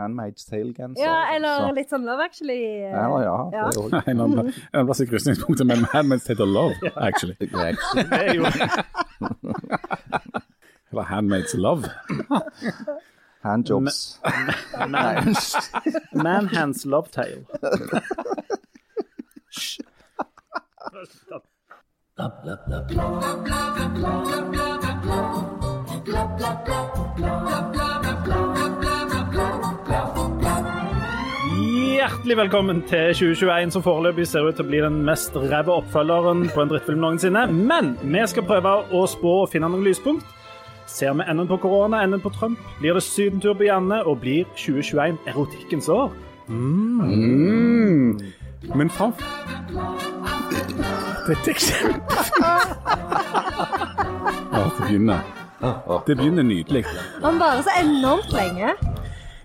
Handmaid's Tale-genser. Ja, eller så- litt sånn Love Actually. eh, ja, ja, Ja. det er også En eller annen en eller annen plass i krysningspunktet mellom Handmaid's Tale og Love, actually. greit. Det er jo Eller Handmaid's Love. Handjobs. man, Manhands Love Tale. Hysj. Hjertelig velkommen til 2021, som foreløpig ser ut til å bli den mest ræva oppfølgeren på en drittfilm noensinne. Men vi skal prøve å spå og finne noen lyspunkt. Ser vi enden på korona, enden på Trump? Blir det sydentur på Janne? Og blir 2021 erotikkens år? Mm. Men faen Dette er kjempefint. Ja, det begynner. Det begynner nydelig. Han varer så enormt lenge.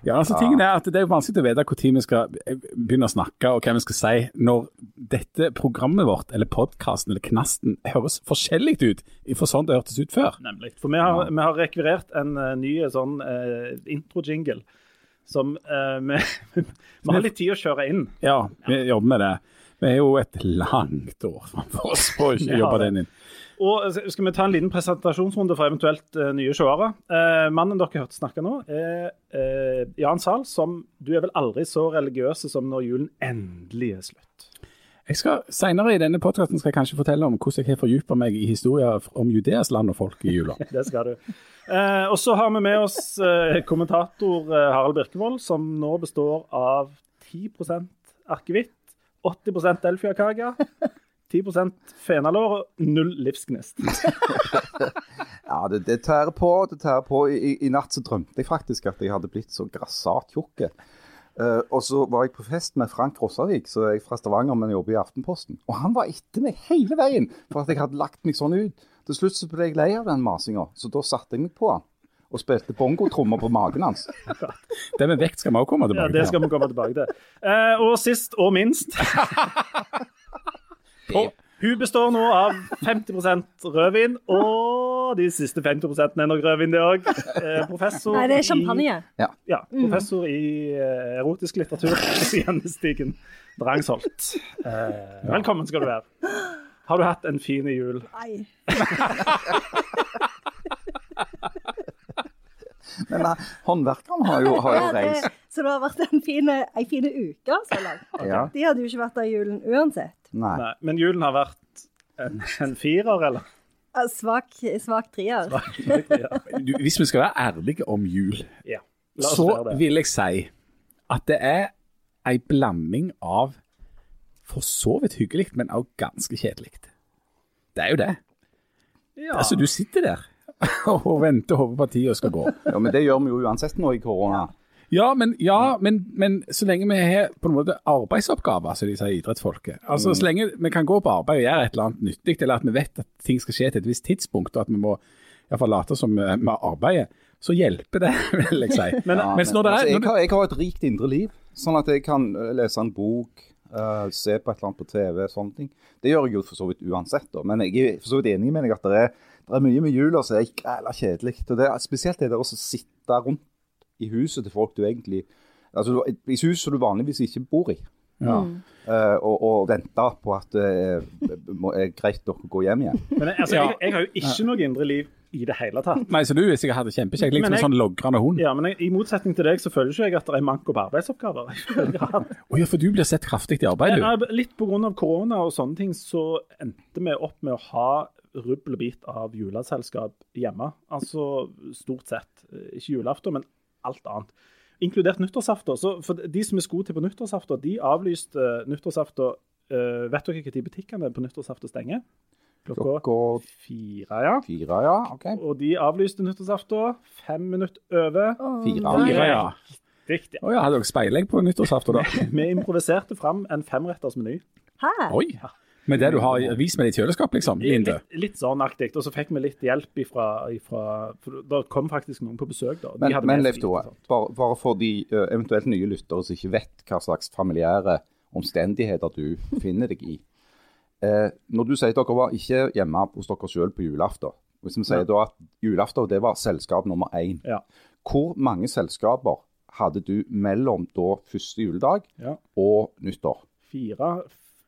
Ja, altså tingen er at Det er jo vanskelig å vite når vi skal begynne å snakke og hva vi skal si, når dette programmet vårt, eller podkasten eller Knasten, høres forskjellig ut fra sånn det hørtes ut før. Nemlig. For vi har, vi har rekvirert en uh, ny sånn uh, intro-jingle som uh, vi, vi har litt tid å kjøre inn. Ja, vi jobber med det. Vi er jo et langt år framfor oss på å ikke jobbe den inn. Og så Skal vi ta en liten presentasjonsrunde for eventuelt uh, nye seere? Uh, mannen dere hørte snakke nå, er uh, Jan Sahl, som du er vel aldri så religiøse som når julen endelig er slutt. Jeg skal Senere i denne podkasten skal jeg kanskje fortelle om hvordan jeg har fordypa meg i historier om Judeas land og folk i jula. Det skal du. Eh, og så har vi med oss kommentator Harald Birkevold, som nå består av 10% akevitt, 80% delfiakake, 10 fenalår og null livsgnist. Ja, det, det tærer på. det tærer på. I, i, I natt så drømte jeg faktisk at jeg hadde blitt så grassat tjukk. Uh, og så var jeg på fest med Frank Rossavik, så jeg er fra Stavanger, men jobber i Aftenposten. Og han var etter meg hele veien for at jeg hadde lagt meg sånn ut. Til slutt så ble jeg lei av den masinga, så da satte jeg meg på han. Og spilte bongotrommer på magen hans. Det med vekt skal vi også komme Ja, tilbake det til. skal vi komme tilbake til. Uh, og sist og minst På- Hun består nå av 50% rødvin, og de siste 50% er nok rødvin, det òg. Eh, professor Nei, det er i- champagne. Ja, professor i eh, erotisk litteratur, Janne Stigen Drangsholt. Eh, velkommen skal du være. Har du hatt en fin jul? Nei. Men uh, håndverkerne har jo, har jo Ja, det, reist. så det har vært en fine, ei fine uke så langt. Ja. De hadde jo ikke vært der i julen uansett. Nei. Nei, men julen har vært en, en firer, eller? Svak, svak trier. Du, hvis vi skal være ærlige om jul, Ja. Så vil jeg si at det er ei blanding av for så vidt hyggelig, men også ganske kjedelig. Det er jo det. Ja. Altså, du sitter der og venter og håper tida skal gå. Ja, men det gjør vi jo uansett nå i korona. Ja, men, ja, men, men så lenge vi har på en måte arbeidsoppgaver, som de sier idrettsfolket. Altså, Så lenge vi kan gå på arbeid og gjøre et eller annet nyttig, eller at vi vet at ting skal skje til et visst tidspunkt, og at vi må i hvert fall late som eh, vi arbeider, så hjelper det, vil jeg si. Men- Ja, mens når det er- altså, jeg, har, jeg har et rikt indre liv, sånn at jeg kan eh, lese en bok, Uh, se på et eller annet på TV, sånne ting. Det gjør jeg jo for så vidt uansett, da. men jeg er for så vidt enig med deg at det er, det er mye med jula som er græla kjedelig. Og det er, spesielt det der å sitte rundt i huset til folk du egentlig Altså i hus som du vanligvis ikke bor i. Ja. Uh, og, og vente på at det er, er greit dere går hjem igjen. Men jeg, altså, Ja. jeg, jeg har jo ikke noe indre liv i det hele tatt. Nei, så du hvis jeg hadde kjempekjekt, liksom en sånn logrende hund. Ja, men jeg, I motsetning til deg så føler ikke jeg at det er manko på arbeidsoppgaver. Å ja, for du blir sett kraftig i arbeid, du. Ja, litt pga. korona og sånne ting, så endte vi opp med å ha rubbel og bit av juleselskap hjemme. Altså stort sett. Eh, Ikke julaften, men alt annet. Inkludert nyttårsaften. Så for de som er skoet til på nyttårsaften, de avlyste nyttårsaften Uh, Vet dere når butikkene på nyttårsaften stenger? Klokka Klokka fire, ja. fire, ja. OK. Og de avlyste nyttårsaften fem minutter over. Fire. Fire, ja. Riktig. Å ja, hadde dere speilegg på nyttårsaften, da? Vi improviserte fram en femretters meny. Hæ? Oi! Med det du har vist meg i kjøleskap, liksom? Linde? Litt, litt sånn aktig. Og så fikk vi litt hjelp ifra, ifra For det kom faktisk noen på besøk, da. De Men, men Leif Tore, bare, bare for de eventuelt nye lyttere som ikke vet hva slags familiære omstendigheter du finner deg i. Eh, når du sier at dere var ikke hjemme hos dere selv på julaften, hvis vi sier da at julaften det var selskap nummer én, Ja. hvor mange selskaper hadde du mellom da første juledag Ja. og nyttår? Fire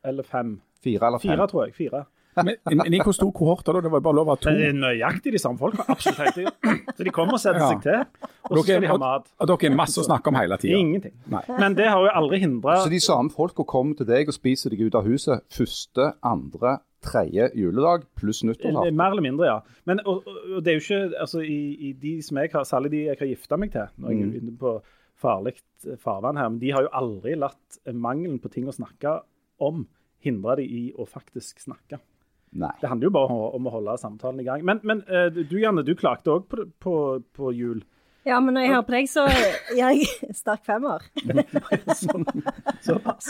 eller fem. Fire eller fem? Fire, tror jeg. Fire. Men, men i hvor stor kohort er Det var bare lov å ha to? Det er nøyaktig de samme folka. Absolutt hele tiden. Så de kommer og setter Ja. seg til, og så skal de ha mat. Og dere er masse å snakke om hele tida. Ingenting. Nei. Men det har jo aldri hindra Så de samme folka kommer til deg og spiser deg ut av huset første, andre, tredje juledag pluss nyttårsaften? Mer eller mindre, ja. Men og, og, det er jo ikke altså, i, i de som jeg har, Særlig de jeg har gifta meg til, når jeg Mm. er inne på farlig farvann her, men de har jo aldri latt mangelen på ting å snakke om hindre dem i å faktisk snakke. Nei. Det handler jo bare om, å holde samtalen i gang. Men, men eh, du Janne, du klagde òg på, på, på jul. Ja, men når jeg hører på deg, så gir jeg sterk femmer. Såpass.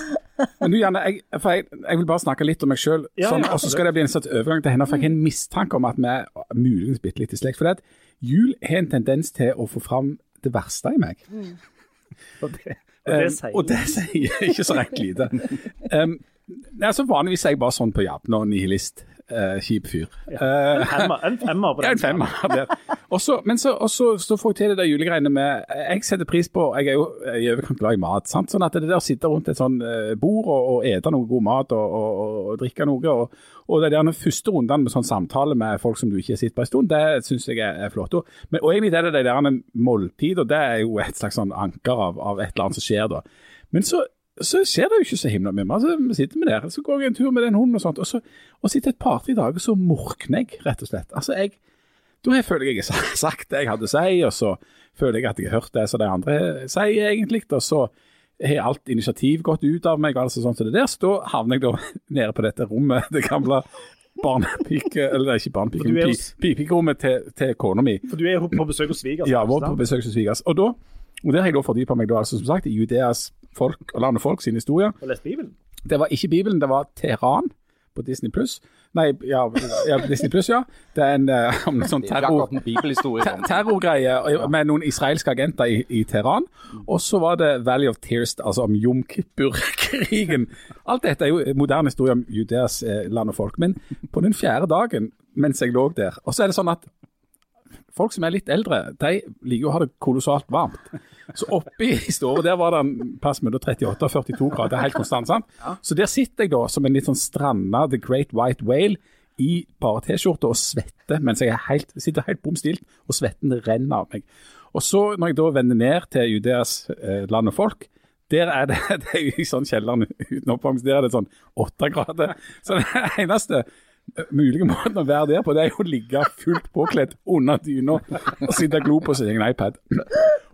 Men du, Janne, jeg, for jeg, jeg vil bare snakke litt om meg sjøl, Ja, sånn, ja, og så skal det bli en slags overgang til henne. For jeg har en mistanke om at vi er muligens bitte litt i slekt. For det at jul har en tendens til å få fram det verste i meg. Og det, det Um, sier og det sier ikke så rett lite. Um, altså Vanligvis er jeg bare sånn på jabbene og nihilist. Uh, kjip fyr. Ja. en femmer, en på den. en femmer. der. Og så- Men så, så, får jeg til det der julegreiene med Jeg setter pris på Jeg er jo i overkant glad i mat. Sant? Sånn at det der å sitte rundt et sånn eh, bord og, og ete noe god mat og, og, og, drikke noe, og, og det der den første rundene med sånn samtale med folk som du ikke har sett på en stund, det syns jeg er, er flott. Og, men, og egentlig er det de der måltid, og det er jo et slags sånn anker av, av et eller annet som skjer da. Men så så skjer det jo ikke så himla mye. Altså, vi sitter med der, så går jeg en tur med den hunden og sånt, og så og sitter et par-tre dager, så morkner jeg, rett og slett. Altså, jeg, da jeg føler jeg jeg har sagt det jeg hadde å si, og så føler jeg at jeg har hørt det som de andre sier egentlig, og så har alt initiativ gått ut av meg, altså sånn som det der, så da havner jeg da nede på dette rommet, det gamle barnepike, eller er ikke barnepike, er pikerommet til, til kona mi. For du er på besøk hos svigers. Ja, var på besøk hos svigers. Og, da, og der har jeg da fordypa meg, da, altså, som sagt, i Judeas folk og landet folk sin historie. Og lest Bibelen. Det var ikke Bibelen, det var Teheran på Disney Pluss. Nei, ja, ja Disney Pluss, ja. Det er en eh, sånn er terror, terrorgreie med noen israelske agenter i, i Teheran. Og så var det Valley of Tears, altså om Jom Kippur-krigen. Alt dette er jo moderne historie om Judeas eh, land og folk. Men på den fjerde dagen, mens jeg lå der Og så er det sånn at folk som er litt eldre, de liker å ha det kolossalt varmt. Så oppi i stua der var det en plass mellom 38 og 42 grader, helt konstant. sant? Så der sitter jeg da som en litt sånn stranda The Great White Whale i bare T-skjorte og svetter mens jeg helt, sitter helt bom stilt, og svetten renner av meg. Og så når jeg da vender ned til Judeas eh, land og folk, der er det, det er jo i sånn kjelleren uten oppvarming, der er det sånn åtte grader. Så det eneste mulige måten å være der på, det er jo å ligge fullt påkledd under dyna og sitte og glo på sin egen iPad.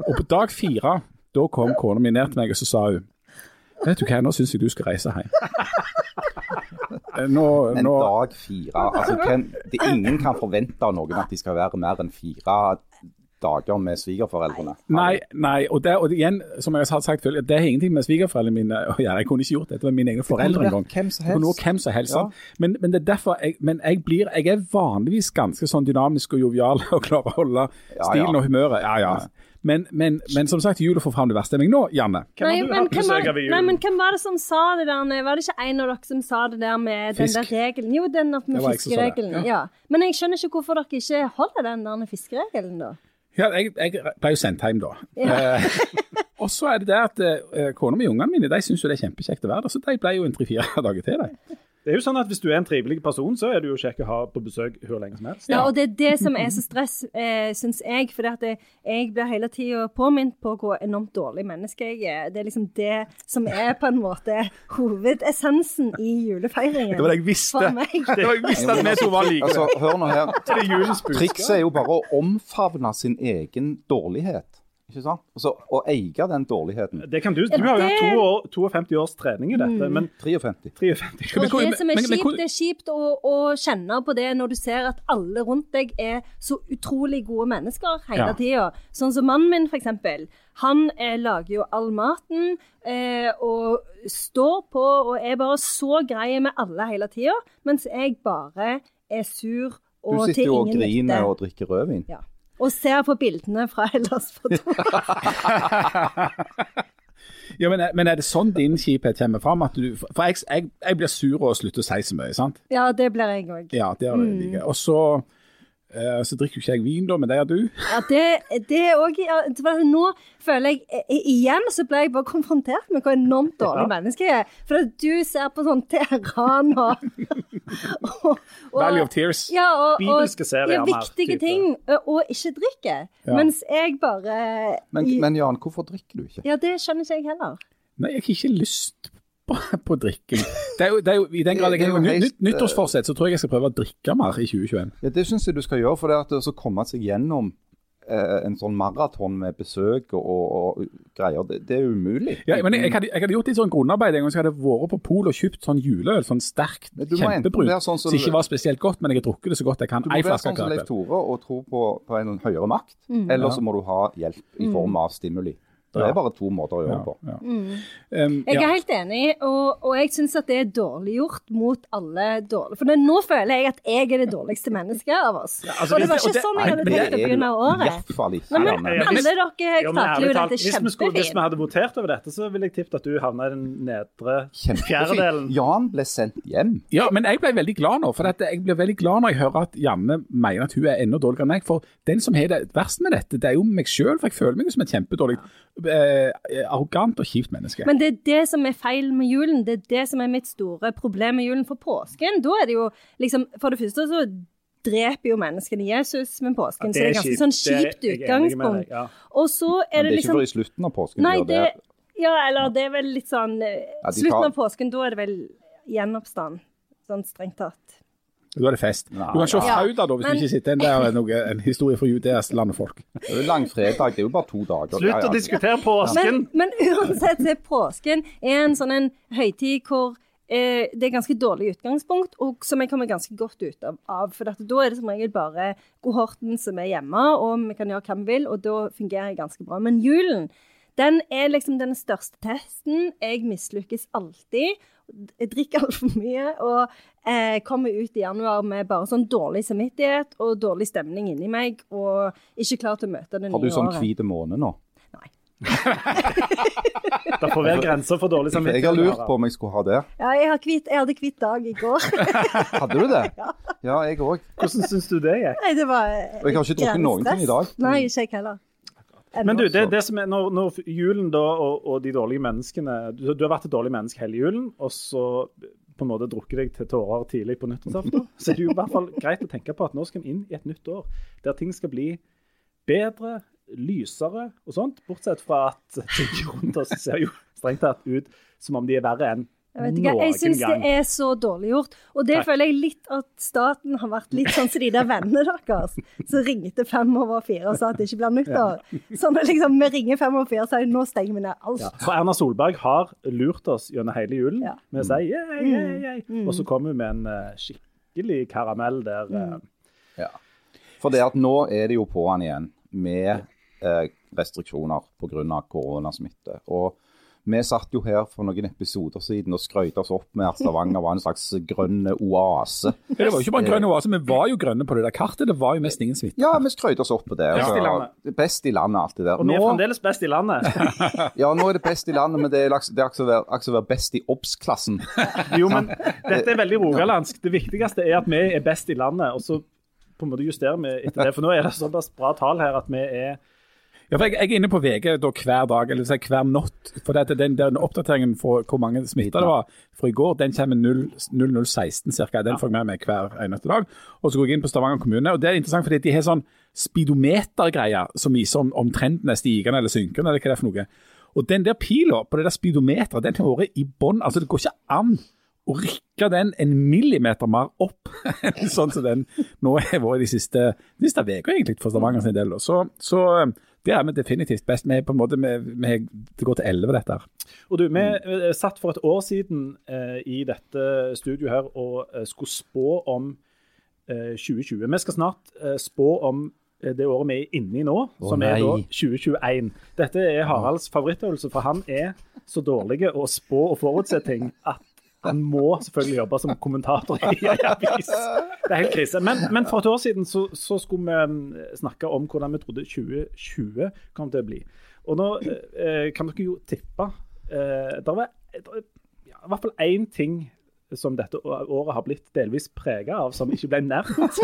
Og på dag fire, da kom kona mi ned til meg og så sa hun Vet du hva, nå syns jeg du skal reise hjem. Eh, Nå, Men nå dag fire altså, kan, det, Ingen kan forvente av noen at de skal være mer enn fire dager med svigerforeldrene. Nei, nei og, det, og igjen, som jeg har sagt før, det har ingenting med svigerforeldrene mine å gjøre. Jeg kunne ikke gjort dette med mine egne foreldre engang. hvem som helst. hvem som helst. Ja. Men, men det er derfor jeg, men jeg blir Jeg er vanligvis ganske sånn dynamisk og jovial og klarer å holde stilen ja. og humøret. Ja, ja. Men, men, men som sagt, jula får fram det verste i meg nå, Janne. Hvem men var, nei, men hvem var det som sa det der? Var det ikke en av dere som sa det der med Fisk. den der regelen? Jo, den med fiskeregelen. ja. Ja. Men jeg skjønner ikke hvorfor dere ikke holder den der fiskeregelen, da. Ja, jeg, jeg ble jo sendt hjem da. Eh, og så er det det at eh, kona mi og ungene mine de syns jo det er kjempekjekt å være der, så de ble jo en tre-fire dager til. De. Det er jo sånn at Hvis du er en trivelig person, så er du jo kjekk å ha på besøk hvor lenge som helst. Ja, og det er det som er så stress, eh, syns jeg. For at jeg, blir hele tida påminnet på hvor enormt dårlig menneske jeg er. Det er liksom det som er på en måte hovedessensen i julefeiringen. Det var det jeg visste. Det var jeg visste at vi to var like. Altså, hør nå her. Er. Trikset er jo bare å omfavne sin egen dårlighet. Ikke sant? Så Å eie den dårligheten. Det kan du. Du har jo hatt to år, 52 års trening i dette, men 53. 53 Og det som er men- men kjipt, hvor- det er kjipt å, å kjenne på det når du ser at alle rundt deg er så utrolig gode mennesker hele Ja. tida. Sånn som mannen min, for eksempel. Han eh, lager jo all maten eh, og står på og er bare så grei med alle hele tida, mens jeg bare er sur Du og til sitter jo og ingen griner og drikker rødvin. Ja. Og ser på bildene fra Hellas foto. Ja, men, men er det sånn din kjiphet kommer fram? At du, for jeg, jeg, jeg blir sur og slutter å si så mye, sant? Ja, det blir jeg òg. Ja, det er det mm. like. Og så så drikker jo ikke jeg vin, da, men det gjør du. Ja, det, det er også, ja, Nå føler jeg Igjen så ble jeg bare konfrontert med hvor enormt dårlig Ja. menneske jeg er. For at du ser på sånn Teheran og, og, og Valley of Tears. Ja, og, og Bibelske serier, ja, viktige type. ting, og ikke drikker. Ja. Mens jeg bare Men, men Jan, hvorfor drikker du ikke? Ja, det skjønner ikke jeg heller. Nei, jeg har ikke lyst på, på drikking. Det er jo, det er jo, I den grad jeg har nytt, nyttårsforsett, så tror jeg jeg skal prøve å drikke mer i 2021. Ja, Det syns jeg du skal gjøre, for det at å så komme seg gjennom eh, en sånn maraton med besøk og, og, og greier, det, det er umulig. Ja, men jeg, jeg, hadde, jeg hadde gjort litt sånn grunnarbeid en gang, så jeg hadde vært på Pol og kjøpt sånn juleøl, sånn sterkt, kjempebrun, sånn som- ikke var spesielt godt, men jeg har drukket det så godt jeg kan. Du må være sånn som Leif. Tore og tro på, på en høyere makt, eller Ja. så må du ha hjelp i form av stimuli. Det Ja. er bare to måter å gjøre det på. ja. Mm. Um, Jeg er ja. helt enig, og, og jeg syns at det er dårlig gjort mot alle dårlige For det, nå føler jeg at jeg er det dårligste mennesket av oss. altså, og det var ikke det- sånn jeg hadde tenkt å begynne året. Nei, men Janne. Alle dere takler jo dette kjempefint. vi hvis vi hadde votert over dette, så ville jeg tippet at du havna i den nedre fjerdedelen. Jan ble sendt hjem. Ja, men jeg ble veldig glad nå. For jeg blir veldig glad når jeg hører at Janne mener at hun er enda dårligere enn meg. For den som har det verst med dette, det er jo meg sjøl. For jeg føler meg jo som et kjempedårlig, eh, arrogant og kjipt menneske. Men det er det som er feil med julen. Det er det som er mitt store problem med julen. For påsken, da er det jo liksom For det første så dreper jo menneskene Jesus med påsken, så det er ganske sånn kjipt Det er jeg deg, utgangspunkt. Ja. Og så Men er det det er ikke liksom før i slutten av påsken. Nei, det. Ja, eller det er vel litt sånn eh, Ja, de Slutten tar- av påsken, da er det vel gjenoppstand. Sånn strengt tatt. Da er det fest. Nei, Du kan se ja. Fauda da, hvis Men- du ikke sitter der. Det er noe, en historie land og folk. Det er jo langfredag, det er jo bare to dager. Slutt Ja, ja. å diskutere påsken! Men, men uansett, så er påsken er en sånn en høytid hvor eh, det er ganske dårlig utgangspunkt, og som jeg kommer ganske godt ut av. av for at da er det som regel bare kohorten som er hjemme, og vi kan gjøre hva vi vil, og da fungerer jeg ganske bra. Men julen, den er liksom den største testen. Jeg mislykkes alltid. Jeg drikker altfor mye og eh, kommer ut i januar med bare sånn dårlig samvittighet og dårlig stemning inni meg, og ikke klar til å møte det nye året. Har du sånn hvit måne nå? Nei. Det får være grenser for dårlig samvittighet. jeg har lurt på om jeg skulle ha det. Ja, jeg, har hvit, jeg hadde hvit dag i går. Hadde du det? Ja, jeg òg. Hvordan syns du det gikk? Nei, det var Og jeg har ikke drukket noen ting i dag. Nei, ikke jeg heller. Men du, det, det som er når, når julen da, og, og de dårlige menneskene du, du har vært et dårlig menneske hele julen, og så på en måte drukket deg til tårer tidlig på nyttårsaften, så er det jo i hvert fall greit å tenke på at nå skal vi inn i et nytt år der ting skal bli bedre, lysere og sånt. Bortsett fra at ting rundt oss ser jo strengt tatt ut som om de er verre enn Jeg vet ikke, jeg syns det er så dårlig gjort. Og det Takk. føler jeg litt at staten har vært litt sånn som de der vennene deres som ringte fem over fire og sa at det ikke blir nyttår. Sånn at liksom, vi ringer fem over fire og sier nå stenger vi ned alt. Ja, for Erna Solberg har lurt oss gjennom hele julen Ja. med å si yeah, yeah, yeah. Mm. Og så kommer hun med en eh, skikkelig karamell der Mm. eh, Ja. For det at nå er det jo på'n igjen med eh, restriksjoner pga. koronasmitte. Og vi satt jo her for noen episoder siden og skrøt oss opp med at Stavanger var en slags grønn oase. Ja, det var jo ikke bare en grønn oase, vi var jo grønne på det der kartet. Det var jo mest ingen smitte. Ja, vi skrøt oss opp på det. Best i Altså, landet. Best i landet, alt det der. Og vi er fremdeles best i landet. ja, nå er det best i landet, men det er akkurat å være best i obs-klassen. Jo, men dette er veldig rogalandsk. Det viktigste er at vi er best i landet, og så på en måte justerer vi etter det. For nå er det såpass bra tall her at vi er Ja, for jeg, jeg er inne på VG da, hver dag, eller si, hver natt. For det, den, den oppdateringen for hvor mange smitta det var fra i går, den kommer 0, 0016 ca. Den får jeg med meg hver eneste dag. Og så går jeg inn på Stavanger kommune, og det er interessant fordi de har sånn speedometergreier som viser om, om trenden er stigende eller synkende, eller hva det er for noe. Og den der pila på det der speedometeret, den har vært i bånn. Altså, det går ikke an å rykke den en millimeter mer opp, enn sånn som den nå har vært de siste de siste uka, egentlig, for Stavanger sin del. Så, så eh, det er vi definitivt best. Vi på en måte, vi, vi, det går til 11, dette her. Og du, vi mm. satt for et år siden eh, i dette studioet her og eh, skulle spå om eh, 2020. Vi skal snart eh, spå om eh, det året vi er inne i nå, som er da 2021. Dette er Haralds favorittøvelse, for han er så dårlig å spå og forutse ting at han må selvfølgelig jobbe som kommentator i ei avis. Det er helt krise. Men, men for et år siden så, så skulle vi mm, snakke om hvordan vi trodde 2020 kom til å bli. Og nå eh, kan dere jo tippe. Eh, det var ja, i hvert fall én ting som dette året har blitt delvis prega av, som ikke ble nevnt.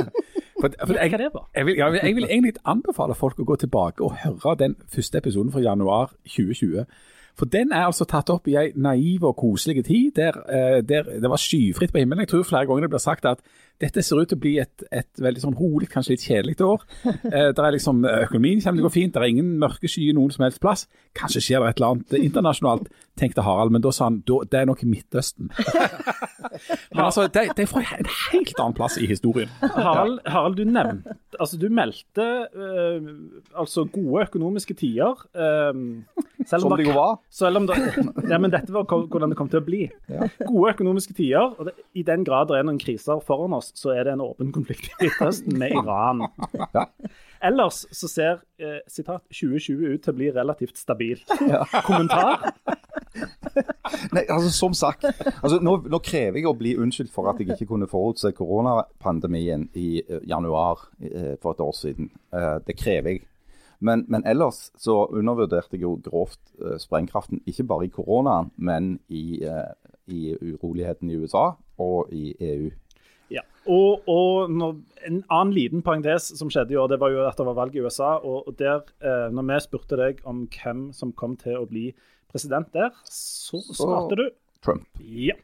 For, for jeg, det for? jeg, vil, jeg, vil, jeg vil egentlig anbefale folk å gå tilbake og høre den første episoden fra januar 2020. For den er altså tatt opp i ei naiv og koselig tid, der, eh, der det var skyfritt på himmelen. Jeg tror flere ganger det blir sagt at dette ser ut til å bli et, et veldig sånn rolig, kanskje litt kjedelig år. Eh, der er liksom, Økonomien kommer til å gå fint, det er ingen mørke skyer noen som helst plass. Kanskje skjer det et eller annet internasjonalt, tenkte Harald, men da sa han det er nok i Midtøsten. men altså, det, det er fra en helt annen plass i historien. Harald, Harald du nevnte Altså, du meldte øh, altså gode økonomiske tider. Øh, selv Som det jo var. Selv om det, ja, men dette var hvordan det kom til å bli. Gode økonomiske tider. og det, I den grad det er noen kriser foran oss, så er det en åpen konflikt i Midtøsten med Iran. Ellers så ser eh, sitat 2020 ut til å bli relativt stabil. Kommentar? Nei, altså Som sagt, altså, nå, nå krever jeg å bli unnskyldt for at jeg ikke kunne forutse koronapandemien i uh, januar uh, for et år siden. Uh, det krever jeg. Men, men ellers så undervurderte jeg jo grovt sprengkraften, ikke bare i koronaen, men i, i uroligheten i USA og i EU. Og, og når, en annen liten parentes som skjedde i år, det var jo at det var valg i USA. Og og der, eh, når vi spurte deg om hvem som kom til å bli president der, så svarte du Trump. ja.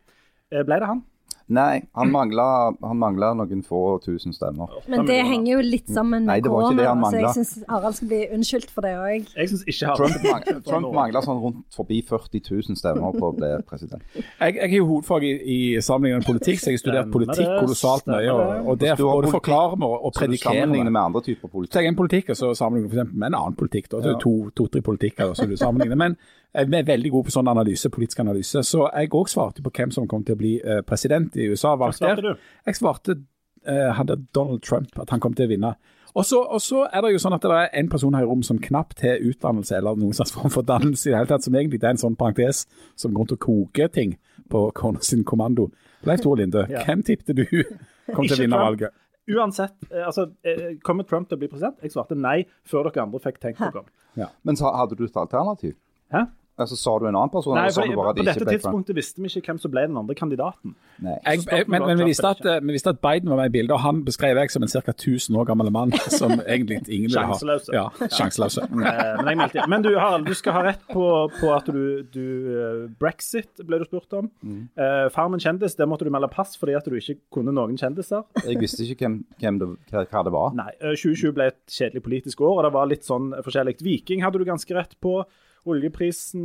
Eh, Ble det han? Nei, han mangla, noen få tusen stemmer. Men det henger jo litt sammen med det var ikke det korona. han Så jeg syns Harald skal bli unnskyldt for det òg. Jeg syns ikke Trump, mang Trump mangla sånn rundt forbi 40 000 stemmer på å bli president. Jeg, jeg er jo hovedfag i, i sammenligning med politikk, så jeg har studert politikk kolossalt nøye. Og, det. og det både politikk- forklarer meg og predikerer sammenligner med andre typer Så jeg er en politiker så sammenligner f.eks. med en annen politikk. Da. Det er Ja. to- to-tre politikker som du sammenligner. Men jeg er veldig god på sånn analyse, politisk analyse. Så jeg òg svarte på hvem som kom til å bli eh, president i USA. Hva svarte der. du? Jeg svarte eh, hadde Donald Trump, at han kom til å vinne. Og så, er det jo sånn at det er en person her i rom som knapt har utdannelse eller noen slags form for dannelse i det hele tatt, som egentlig det er en sånn parentes som går rundt og koker ting på kona sin kommando. Leif Tore Linde, Ja. hvem tippte du kom til å vinne valget? Uansett, eh, altså, eh, kommer Trump til å bli president? Jeg svarte nei før dere andre fikk tenkt dere om. Men så hadde du et alternativ? Hæ? Altså, Sa du en annen person, Nei, for, du bare at På det dette ikke ble Trump? tidspunktet visste vi ikke hvem som ble den andre kandidaten. Nei. Jeg, jeg, men, men vi, visste at, vi visste at Biden var med i bildet, og han beskrev jeg som en ca. 1000 år gammel mann som egentlig ingen vil ha. Sjanseløse. Ja, sjanseløse. Eh, men, jeg meldte, men du Harald, du skal ha rett på, på at du, du eh, Brexit ble du spurt om. Mm. Uh, Farmen kjendis, der måtte du melde pass fordi at du ikke kunne noen kjendiser. Jeg visste ikke hvem, hvem det, hva, det var. Nei, eh, 2020 ble et kjedelig politisk år, og det var litt sånn forskjellig. Viking hadde du ganske rett på. Oljeprisen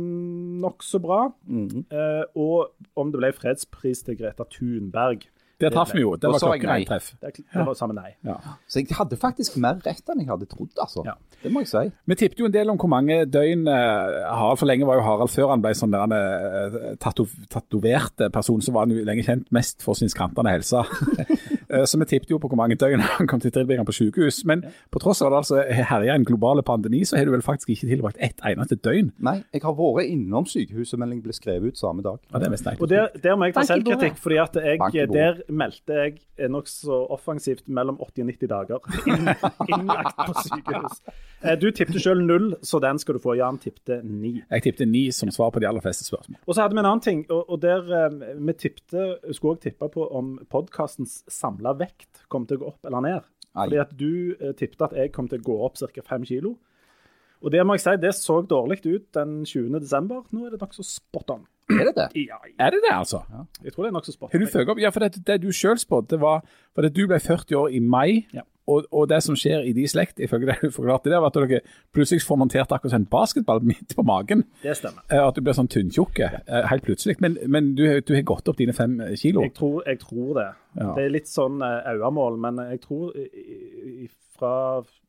nokså bra. Mhm. Eh, og om det ble fredspris til Greta Thunberg. Det traff vi jo. Det var klokkereint treff. Det, det var samme nei. Ja. Så jeg hadde faktisk mer rett enn jeg hadde trodd, altså. Ja. Det må jeg si. Vi tippet jo en del om hvor mange døgn eh, Harald For lenge var jo Harald før han ble sånn der eh, tatoverte person, så var han jo lenge kjent mest for sin skrantende helse. Eh, så vi tippet jo på hvor mange døgn han kom til å tilbringe på sykehus. Men på tross av at det altså herja en global pandemi, så har du vel faktisk ikke tilbrakt ett eneste døgn. Nei, jeg har vært innom sykehuset, men jeg ble skrevet ut samme dag. Ja, det er Og der, der må jeg ta selvkritikk, fordi at jeg, der meldte jeg nokså offensivt mellom 80 og 90 dager innlagt på sykehus. Eh, Du tippte selv null, så den skal du få. Jan tippte ni. Jeg tippte ni som svar på de aller fleste spørsmål. Og så hadde vi en annen ting, og, og der eh, vi tippte, skulle også tippe på om podkastens samla vekt kom til å gå opp eller ned. Ai. Fordi at du eh, tippte at jeg kom til å gå opp ca. fem kilo. Og det må jeg si, det så dårlig ut den 20. desember. Nå er det nokså spot on. Er det det? Ja, ja, Er det det, altså? jeg tror det er nokså spot Har on. du føket opp? Ja, for det, det du sjøl spådde, var for at du ble 40 år i mai. Ja. Og, og det som skjer i de slekt, ifølge det du forklarte, det var at dere plutselig får montert akkurat en basketball midt på magen. Det stemmer. Eh, At du blir sånn tynntjukk ja. helt plutselig. Men, men du, du har gått opp dine fem eh, kilo. Jeg tror, jeg tror det. Ja. Det er litt sånn øyemål, men jeg tror i, i, fra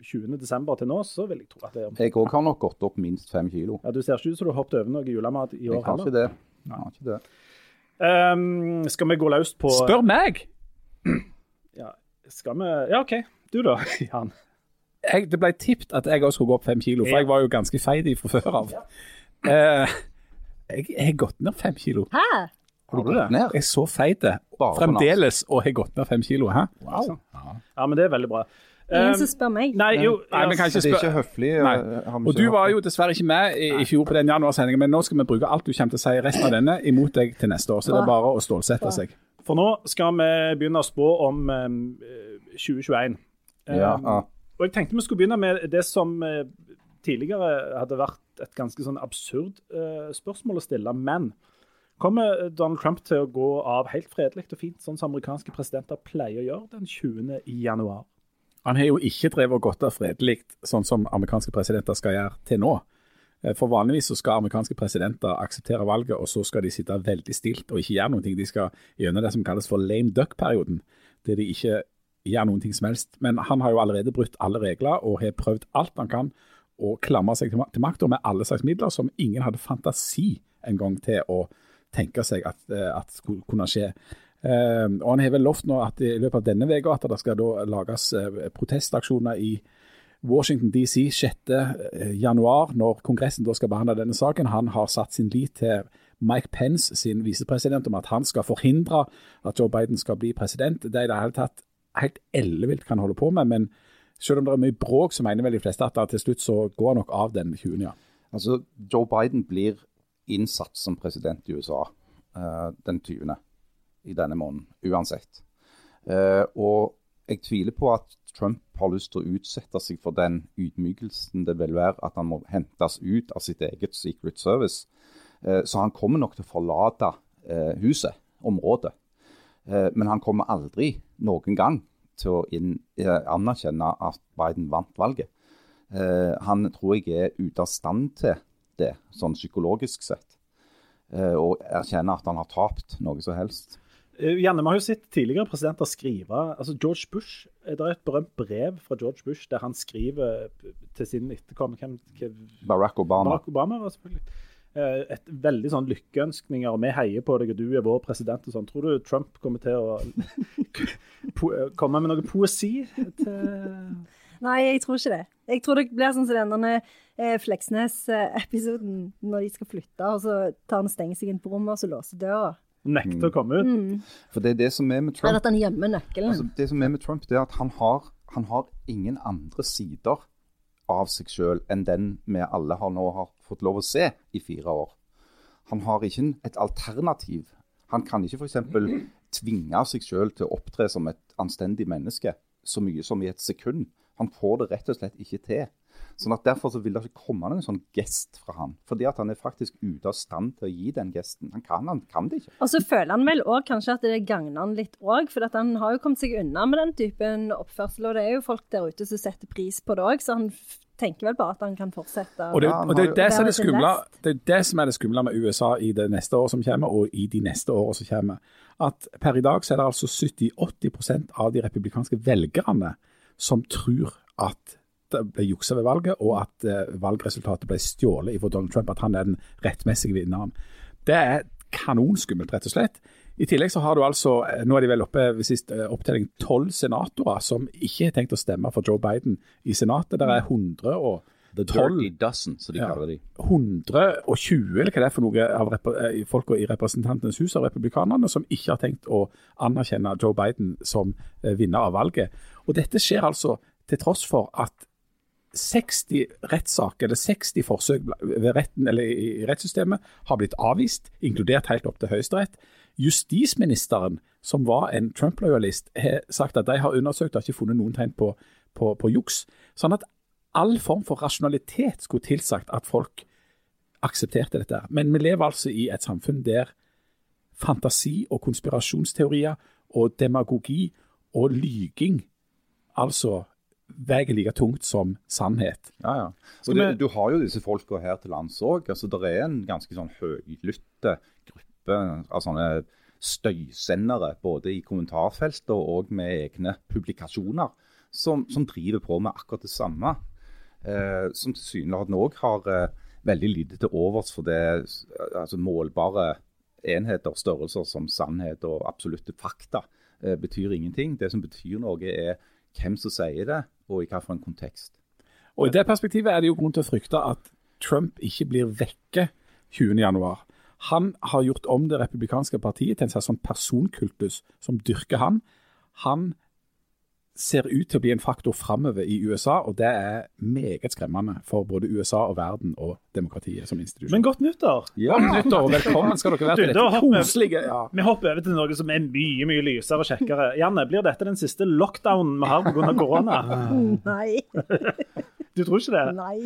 20. desember til nå, så vil jeg tro at det er Jeg òg har nok gått opp minst fem kilo. ja, Du ser ikke ut som du har hoppet over noe julemat i Jeg år har ikke heller. det. Jeg har ikke det. Um, skal vi gå løs på Spør meg! Ja, skal vi Ja, OK. Du da, Jan. Jeg, det ble tippet at jeg også skulle gå opp fem kilo, for jeg var jo ganske feit fra før av. Eh, jeg jeg har gått ned fem kilo. Hæ? Har du det? gått ned? Jeg er så feit fremdeles og har gått ned fem kilo. Hæ? Wow. Ja, men det er veldig bra. Ingen som spør meg. Nei, jo Nei, men ikke kanskje Det er ikke høflig. Nei. eh, vi Og du var jo dessverre ikke med i, i fjor på den januarsendingen, men nå skal vi bruke alt du kommer til å si resten av denne imot deg til neste år. Så det er bare å stålsette seg. For nå skal vi begynne å spå om um, 2021. Ja, Um. Og jeg tenkte vi skulle begynne med det som eh, tidligere hadde vært et ganske sånn absurd uh, spørsmål å stille. Men kommer Donald Trump til å gå av helt fredelig og fint, sånn som amerikanske presidenter pleier å gjøre den 20. januar? Han har jo ikke drevet og gått av fredelig, sånn som amerikanske presidenter skal gjøre til nå. Eh, For Vanligvis så skal amerikanske presidenter akseptere valget, og så skal de sitte veldig stilt og ikke gjøre ting. De skal gjennom det som kalles for lame duck-perioden, der de ikke gjør noen ting som helst. Men han har jo allerede brutt alle regler og har prøvd alt han kan å klamre seg til til makta med alle slags midler som ingen hadde fantasi engang til å tenke seg at, eh, at skulle kunne skje. Eh, og Han har vel lovt nå at i løpet av denne uka at det skal da lages eh, protestaksjoner i Washington DC 6. eh, når Kongressen da skal behandle denne saken. Han har satt sin lit til Mike Pence, sin visepresident, om at han skal forhindre at Joe Biden skal bli president. Det er i det hele tatt helt ellevilt kan holde på med. Men selv om det er mye bråk, så mener vel de fleste at til slutt så går han nok av den 20. ja. Altså, Joe Biden blir innsatt som president i USA uh, den 20. i denne måneden, uansett. Uh, og jeg tviler på at Trump har lyst til å utsette seg for den ydmykelsen det vil være at han må hentes ut av sitt eget Secret Service. Eh, så han kommer nok til å forlate huset, området. Eh, men han kommer aldri noen gang til å inn, eh, anerkjenne at Biden vant valget. Eh, han tror jeg er ute av stand til det, sånn psykologisk sett. Eh, og erkjenner at han har tapt noe som helst. Janne, Vi har jo sett tidligere presidenter skrive altså George Bush, Det er et berømt brev fra George Bush der han skriver til sin etterkommer Barack Obama. Barack Obama, var selvfølgelig. Eh, Et veldig sånn lykkeønskninger, og vi heier på deg, og du er vår president og sånn. Tror du Trump kommer til å komme med noe poesi til Nei, jeg tror ikke det. Jeg tror det blir sånn som denne eh, Fleksnes-episoden, når de skal flytte, og så tar han og stenger seg inn på rommet, og så låser døra. Nekter å komme ut? Mm. For det er det som er med Eller at han gjemmer nøkkelen. Altså, det som er med Trump, det er at han har, han har ingen andre sider av seg sjøl enn den vi alle har nå har fått lov å se i fire år. Han har ikke et alternativ. Han kan ikke f.eks. tvinge seg sjøl til å opptre som et anstendig menneske så mye som i et sekund. Han får det rett og slett ikke til. Sånn at Derfor så vil det ikke komme noen sånn gest fra han. Fordi at han er faktisk ute av stand til å gi den gesten. Han kan, han kan det ikke. Og så føler han vel òg kanskje at det gagner han litt òg, for at han har jo kommet seg unna med den typen oppførsel. Og det er jo folk der ute som setter pris på det òg, så han tenker vel bare at han kan fortsette. Og det, og det, er det, som er det, skumle, det er det som er det skumle med USA i det neste året som kommer, og i de neste årene som kommer. At per i dag så er det altså 70-80% av de republikanske velgerne som tror at det ble juksa ved valget, og at eh, valgresultatet ble stjålet fra Donald Trump, at han er den rettmessige vinneren. Det er kanonskummelt, rett og slett. I tillegg så har du altså, eh, nå er de vel oppe ved sist eh, opptelling, tolv senatorer som ikke har tenkt å stemme for Joe Biden i senatet. Der er 100 og The 12 dirty dozen, som de Ja. kaller de. 120 eller hva det er for noe av eh, folka i Representantenes hus av republikanerne som ikke har tenkt å anerkjenne Joe Biden som vinner av valget. Og dette skjer altså til tross for at 60 rettssaker, eller 60 forsøk retten, i rettssystemet har blitt avvist, inkludert helt opp til Høyesterett. Justisministeren, som var en Trump-lojalist, har sagt at de har undersøkt og ikke funnet noen tegn på, på, på juks. Sånn at all form for rasjonalitet skulle tilsagt at folk aksepterte dette. Men vi lever altså i et samfunn der fantasi og konspirasjonsteorier og demagogi og lyging altså veier like tungt som sannhet. Ja, ja. Og du, du har jo disse folka her til lands òg. Altså, det er en ganske sånn høylytte gruppe av sånne støysendere, både i kommentarfeltet og med egne publikasjoner, som, som driver på med akkurat det samme. Eh, som tilsynelatende òg har eh, veldig lite til overs for det altså målbare enheter, størrelser som sannhet og absolutte fakta. Eh, betyr ingenting. Det som betyr noe, er hvem som sier det, og i hvilken kontekst. Og I det perspektivet er det jo grunn til å frykte at Trump ikke blir vekke 20.1. Han har gjort om det republikanske partiet til en sånn personkultus som dyrker han. Han ser ut til å bli en faktor framover i USA, og det er meget skremmende for både USA og verden og demokratiet som institusjon. Men godt nyttår! ja, nyttår, og velkommen skal dere være til Du, da dette koselige ja. Vi hopper over til noe som er mye mye lysere og kjekkere. Janne, blir dette den siste lockdownen vi har pga. korona? Nei. Du tror ikke det? Nei.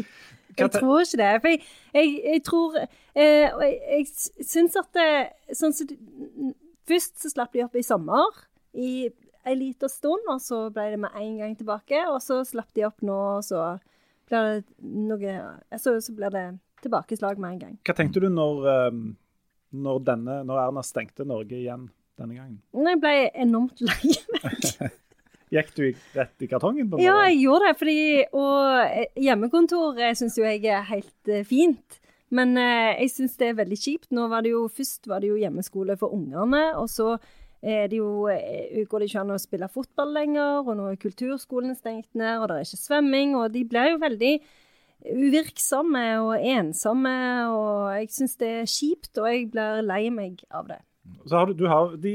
Jeg tror ikke det. For jeg, jeg, jeg tror eh, Jeg, jeg syns at det, sånn som det- Først så slapp de opp i sommer, i en lita stund, og så ble det med en gang tilbake. Og så slapp de opp nå, og så blir det noe Så, så blir det tilbakeslag med en gang. Hva tenkte du når, eh, når, denne, når Erna stengte Norge igjen denne gangen? Jeg ble enormt lei meg. Gikk du rett i kartongen? på Ja, jeg gjorde det. Fordi, og eh, hjemmekontor syns jo jeg er helt eh, fint. Men eh, jeg syns det er veldig kjipt. Nå var det jo, Først var det jo hjemmeskole for ungene, og så er det jo, eh, går det ikke an å spille fotball lenger, og nå er kulturskolen stengt ned, og det er ikke svømming, og de blir jo veldig uvirksomme og ensomme, og jeg syns det er kjipt, og jeg blir lei meg av det. Så har du, du har de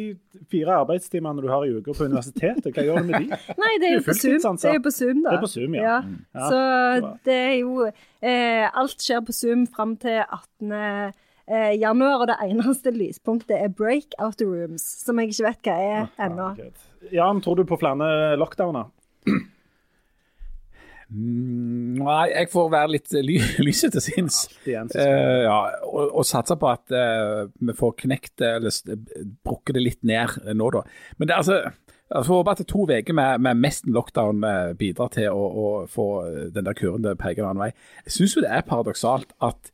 fire arbeidstimene du har i uka på universitetet, hva gjør du med de? Nei, det er jo på Zoom. Det er jo på Zoom, da. Det er på Zoom, ja. ja. Ja, Så det er jo eh, Alt skjer på Zoom fram til 18. Eh, januar, og det eneste lyspunktet er breakout rooms, som jeg ikke vet hva er ennå. Greit. Jan, tror du på flere lockdowner? Mm, Nei, jeg får være litt ly lyset til sinns. Ja, en Eh, ja, og, og satse på at eh, vi får knekt det, eller brukket det litt ned eh, nå, da. Men det, altså, jeg får håpe at to uker med, med mest lockdown bidrar til å, å få den der kurven til å peke en annen vei. Jeg syns jo det er paradoksalt at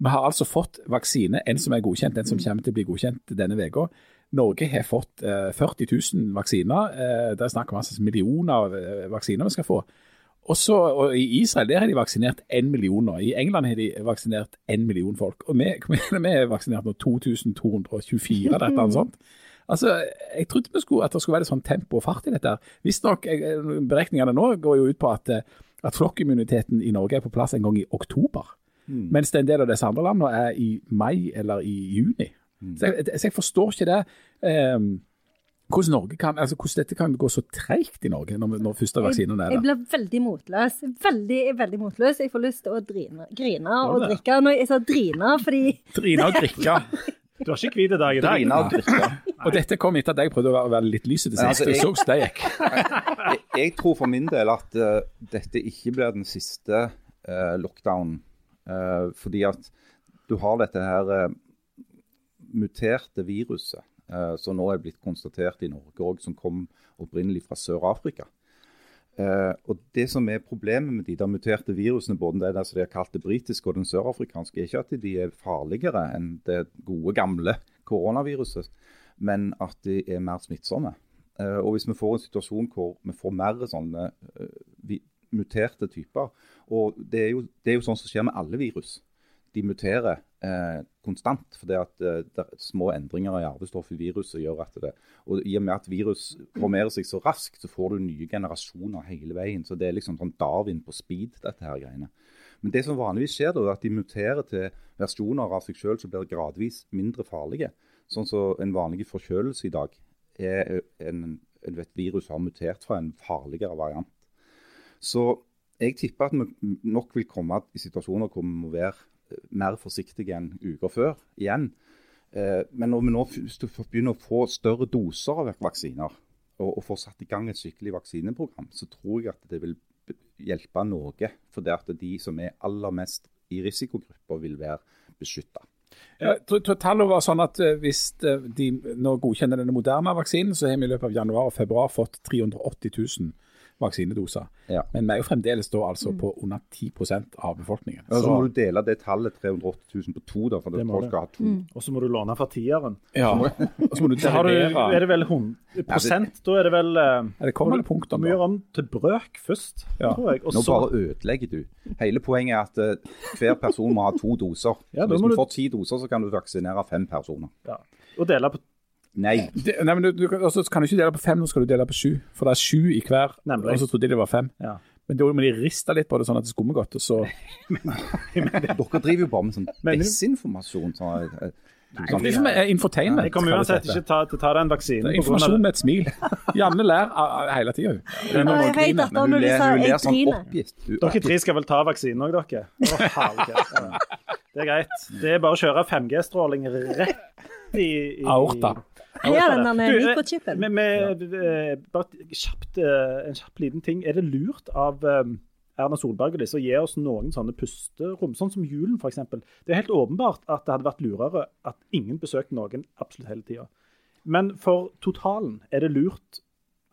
vi har altså fått vaksine, en som er godkjent, en som kommer til å bli godkjent denne uka. Norge har fått eh, 40 000 vaksiner. Eh, det er snakk om altså millioner av eh, vaksiner vi skal få. Også, og I Israel der har de vaksinert én million nå. I England har de vaksinert én million folk. Og vi, vi er vaksinert nå 2224, eller et eller annet sånt. Altså, Jeg trodde skulle, at det skulle være sånn tempo og fart i dette. Visstnok, eh, Beregningene nå går jo ut på at, eh, at flokkimmuniteten i Norge er på plass en gang i oktober. Mens det en del av disse andre landene er i mai eller i juni. Så, jeg, så jeg forstår ikke det. Um, hvordan, Norge kan, altså, hvordan dette kan gå så treigt i Norge når, når første vaksinen er der? Jeg blir veldig motløs. Veldig, veldig motløs. Jeg får lyst til å drine, grine og drikke. Når jeg sa drine, fordi Drine og drikke. Du har ikke hvit dag i dag. Drine og drikke. Og dette kom etter at jeg prøvde å være- være litt lys i det siste. altså, Jeg jeg- så det gikk. jeg, jeg tror for min del at uh, dette ikke blir den siste uh, lockdownen. Eh, fordi at du har dette her eh, muterte viruset eh, som nå er blitt konstatert i Norge òg, som kom opprinnelig fra Sør-Afrika. Uh, og Det som er problemet med de der muterte virusene, både det der som de har kalt det britiske og den sørafrikanske, er ikke at de er farligere enn det gode, gamle koronaviruset, men at de er mer smittsomme. Uh, og Hvis vi får en situasjon hvor vi får mer sånne vi, muterte typer og det er, jo, det er jo sånn som skjer med alle virus. De muterer eh, konstant. fordi at eh, det er små endringer i arvestoffet i viruset gjør at det Og i og med at virus formerer seg så raskt, så får du nye generasjoner hele veien. Så det er liksom sånn Darwin på speed, dette her greiene. Men det som vanligvis skjer, da, er at de muterer til versjoner av seg sjøl som blir gradvis mindre farlige. Sånn som en vanlig forkjølelse i dag er en, en, et virus har mutert fra en farligere variant. Så jeg tipper at vi nok vil komme i situasjoner hvor vi må være eh, mer forsiktige enn uker før igjen. Eh, Men når vi nå begynner å få større doser av vaksiner, og, og får satt i gang et skikkelig vaksineprogram, så tror jeg at det vil hjelpe noe. For det at de som er aller mest i risikogrupper, vil være beskytta. Tror tallet var sånn at eh, hvis de nå godkjenner denne moderne vaksinen, så har vi i løpet av januar og februar fått 380 000 vaksinedoser. Ja. Men vi er jo fremdeles da altså på under 10% av befolkningen. Så må du dele det tallet 380 000 på to, da, for Det folk skal ha to. Og så må du låne fra tieren. ja. Og så må du Så har du, derivere. er det vel 100 prosent, da er det vel eh, Er det kommer Du må om til brøk først, Ja. tror jeg. Og Nå så bare ødelegger du. Hele poenget er at uh, hver person må ha to doser. Ja, så hvis du du- får ti doser, så kan du vaksinere fem personer. ja. Og dele på Nei. Det, nei, men du, du kan, også kan du ikke dele på fem, nå skal du dele på sju. For det er sju i hver, Nemlig. og så trodde de det var fem. Ja. Men da må de riste litt på det sånn at det skummer godt. og så... Dere driver jo bare med sånn desinformasjon. Sånn, eh, eh, Det er eh, infotainment. Jeg kommer uansett ikke ta, til å ta den vaksinen. Det er informasjon med et smil. Janne ler hele tida. Men hun hun ler sånn oppgitt. Dere tre skal vel ta vaksinen òg, dere? Å, herregud. Det er greit. Det er bare å kjøre 5G-stråling rett i, i Aorta. Ja, den eh, mikrochipen. Eh, eh, en kjapp liten ting. Er det lurt av um, Erna Solberg og disse å gi oss noen sånne pusterom, sånn som julen f.eks.? Det er helt åpenbart at det hadde vært lurere at ingen besøkte noen absolutt hele tida. Men for totalen, er det lurt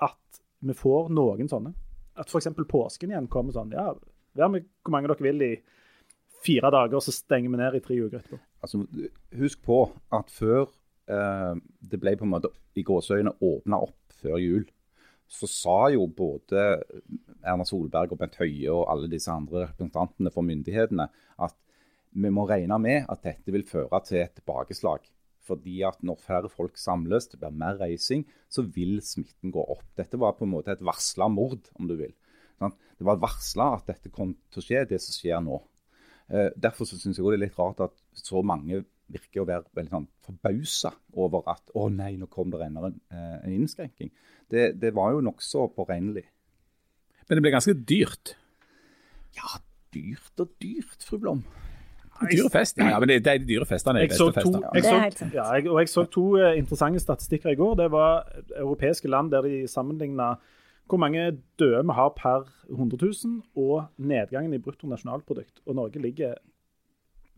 at vi får noen sånne? At f.eks. påsken igjen kommer sånn Ja, vær med hvor mange dere vil i fire dager, så stenger vi ned i tre uker etterpå. Altså, husk på at før det ble på en måte i gåseøyne åpna opp før jul, så sa jo både Erna Solberg og Bent Høie og alle disse andre representantene for myndighetene at vi må regne med at dette vil føre til et tilbakeslag. Fordi at når færre folk samles, det blir mer reising, så vil smitten gå opp. Dette var på en måte et varsla mord, om du vil. Det var varsla at dette kom til å skje, det som skjer nå. Eh, derfor syns jeg det er litt rart at så mange virker å være veldig sånn forbausa over at å nei, nå kom det enda en, eh, en innskrenking. Det, det var jo nokså påregnelig. Men det ble ganske dyrt. Ja, dyrt og dyrt, fru Blom. Dyre fest, ja, ja, men det, det er de dyre festene. Jeg så to, jeg så, ja, jeg, og jeg så to eh, interessante statistikker i går. Det var europeiske land der de sammenligna hvor mange døde vi har per 100 000, og nedgangen i bruttonasjonalprodukt. Og Norge ligger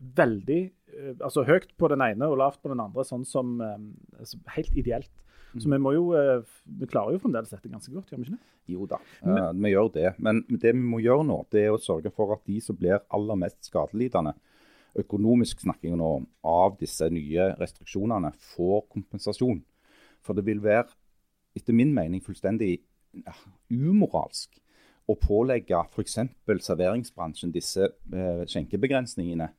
veldig eh, altså høyt på den ene og lavt på den andre, sånn som altså helt ideelt. Så vi må jo eh, Vi klarer jo fremdeles dette ganske godt, gjør vi ikke det? Jo da, eh, vi gjør det. Men det vi må gjøre nå, det er å sørge for at de som blir aller mest skadelidende, økonomisk snakker nå om, av disse nye restriksjonene, får kompensasjon. For det vil være, etter min mening, fullstendig ja, umoralsk å pålegge f.eks. serveringsbransjen disse eh, skjenkebegrensningene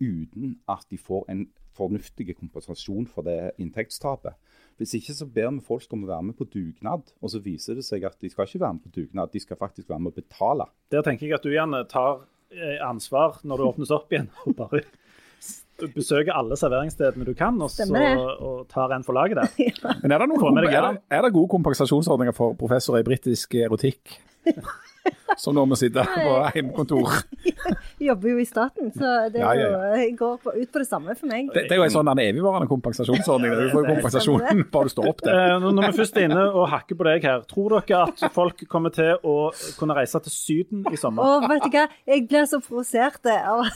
uten at de får en fornuftig kompensasjon for det inntektstapet. Hvis ikke så ber vi folk om å være med på dugnad, og så viser det seg at de skal ikke være med på dugnad, de skal faktisk være med å betale. Der tenker jeg at du gjerne tar eh, ansvar når det åpnes opp igjen. og bare besøker alle serveringsstedene du kan, og, så, og tar en for laget der. Men er det, noen er, det, er det gode kompensasjonsordninger for professorer i britisk erotikk? Som når vi sitter på hjemmekontor. Jobber jo i staten, så det Ja, ja, ja, går på, ut på det samme for meg. Det, det er jo en sånn en evigvarende kompensasjonsordning. Du får jo kompensasjonen bare du står opp der. Eh, når når vi først er inne og hakker på deg her, tror dere at folk kommer til å kunne reise til Syden i sommer? Å, vet du hva, jeg blir så provosert av